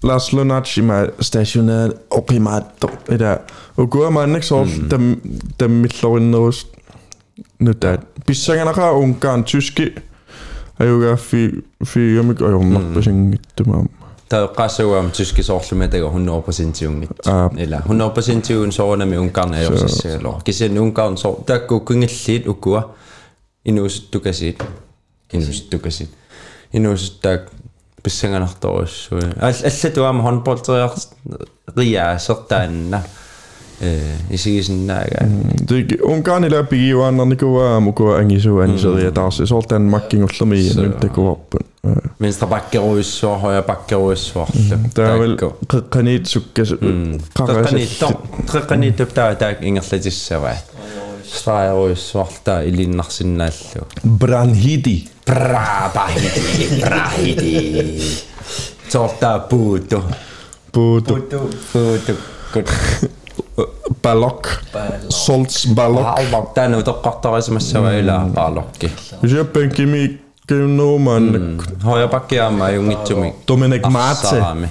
las Lunacci mä stationeet okimaatto. Edä. Ukua mä anneksi on tämmilloin nousi. Nyt tää. Pissangan akaa unkaan tyski. Ajukaa fiikamik ajommakpasin gittumaamme. Der qassuga eh, mm. mm. om tyske sorlume der 100 procent ungit. Eller 100 procent ungen sorgerne med ungarne er også selv. Kisen ungarn sorg. Der går kungellit ukua. Inus du kan инуусуттукасиит инуусуттаак писсанганарторуссуи ал аллатуама хонболтериар риаасертаанна э исигисиннаага Det Ungarn ila pigiuannarnikua mukua angisu aniseria taarsi soor Danmarkingullermi nuntakuarput венстра баккеруиссуар хоя баккеруиссуарлу taaval qeqqaniit sukkas qeqqaniittor qeqqaniittup taa taak ингерлатиссаваа страеруиссуарлаа илиннарсинааллу Branhidi Brabahidi, Brahidi. Torta puto. puutu Puto. Good. balok Solts balok Alva, tänne toqqartarisimassava ila paalokki. Siappankimi kiunnuumaan Hoja pakkiaama jungitsumi. Dominic Mate Arsaami.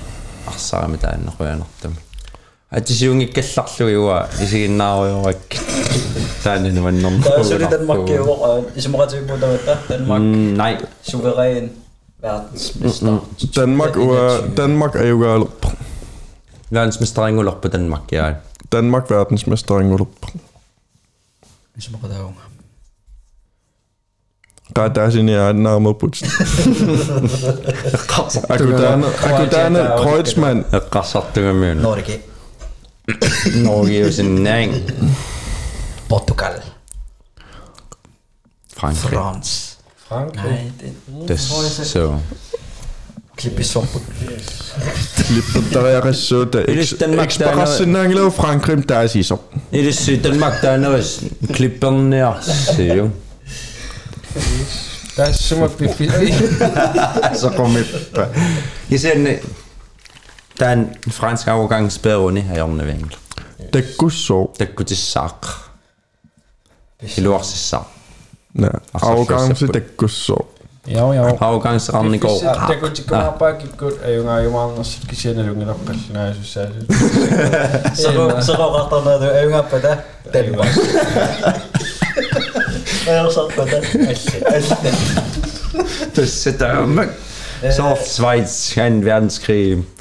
Arsaami tänne qoyanartami. Ati siungikkallarlu iwa isiginnaarujorak. Tänne nuannorn. Der er selvfølgelig Danmark i år, i som ret på der Danmark Nej. suveræn verdensmester. Danmark ua Danmark ajugalup Verdensmesteringulorpu Danmark, ja. Norge neng. Portugal. Frankrijk. Frans. Frankrijk. Nee, dit dus zo. Klippes op. Klippes daar is zo. Ik sprak ze naar Anglo Frankrijk daar is zo. Dit is zitten mak daar nou is. Klippen ja. Zo. Dat is zo maar pipi. Zo kom ik. Je zei Takkutissaaq. Iluarsissaaq. Ja, arrogance takkussoo Ja, ja. Haugangsranni går. Det kun tikku napaakin kun ei unga jumalnas kisienne lungi nappasinaisussa. Så rører der noget, du ønger på det. Den var. Hvad er der så på det? Altså, Das ist der Mann. So Schweiz, ein Verdenskrig. Ja, så Øvers, øvers, øvers, øvers, så drukker noget så. Så du kan så så. Jeg går venner. Jens Frederik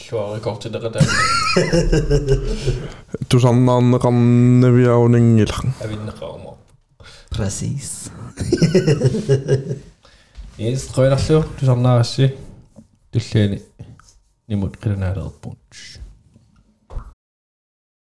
teki tiisu. Yes. Sanoas. Suora kohti tätä tänne. Tu sannan ranne vielä on engillä. Hävinne raumaa. Precis. Yes, tror jeg, der slår. Du som nærmest. Det er slet ikke. Ni må ikke nærmere punch.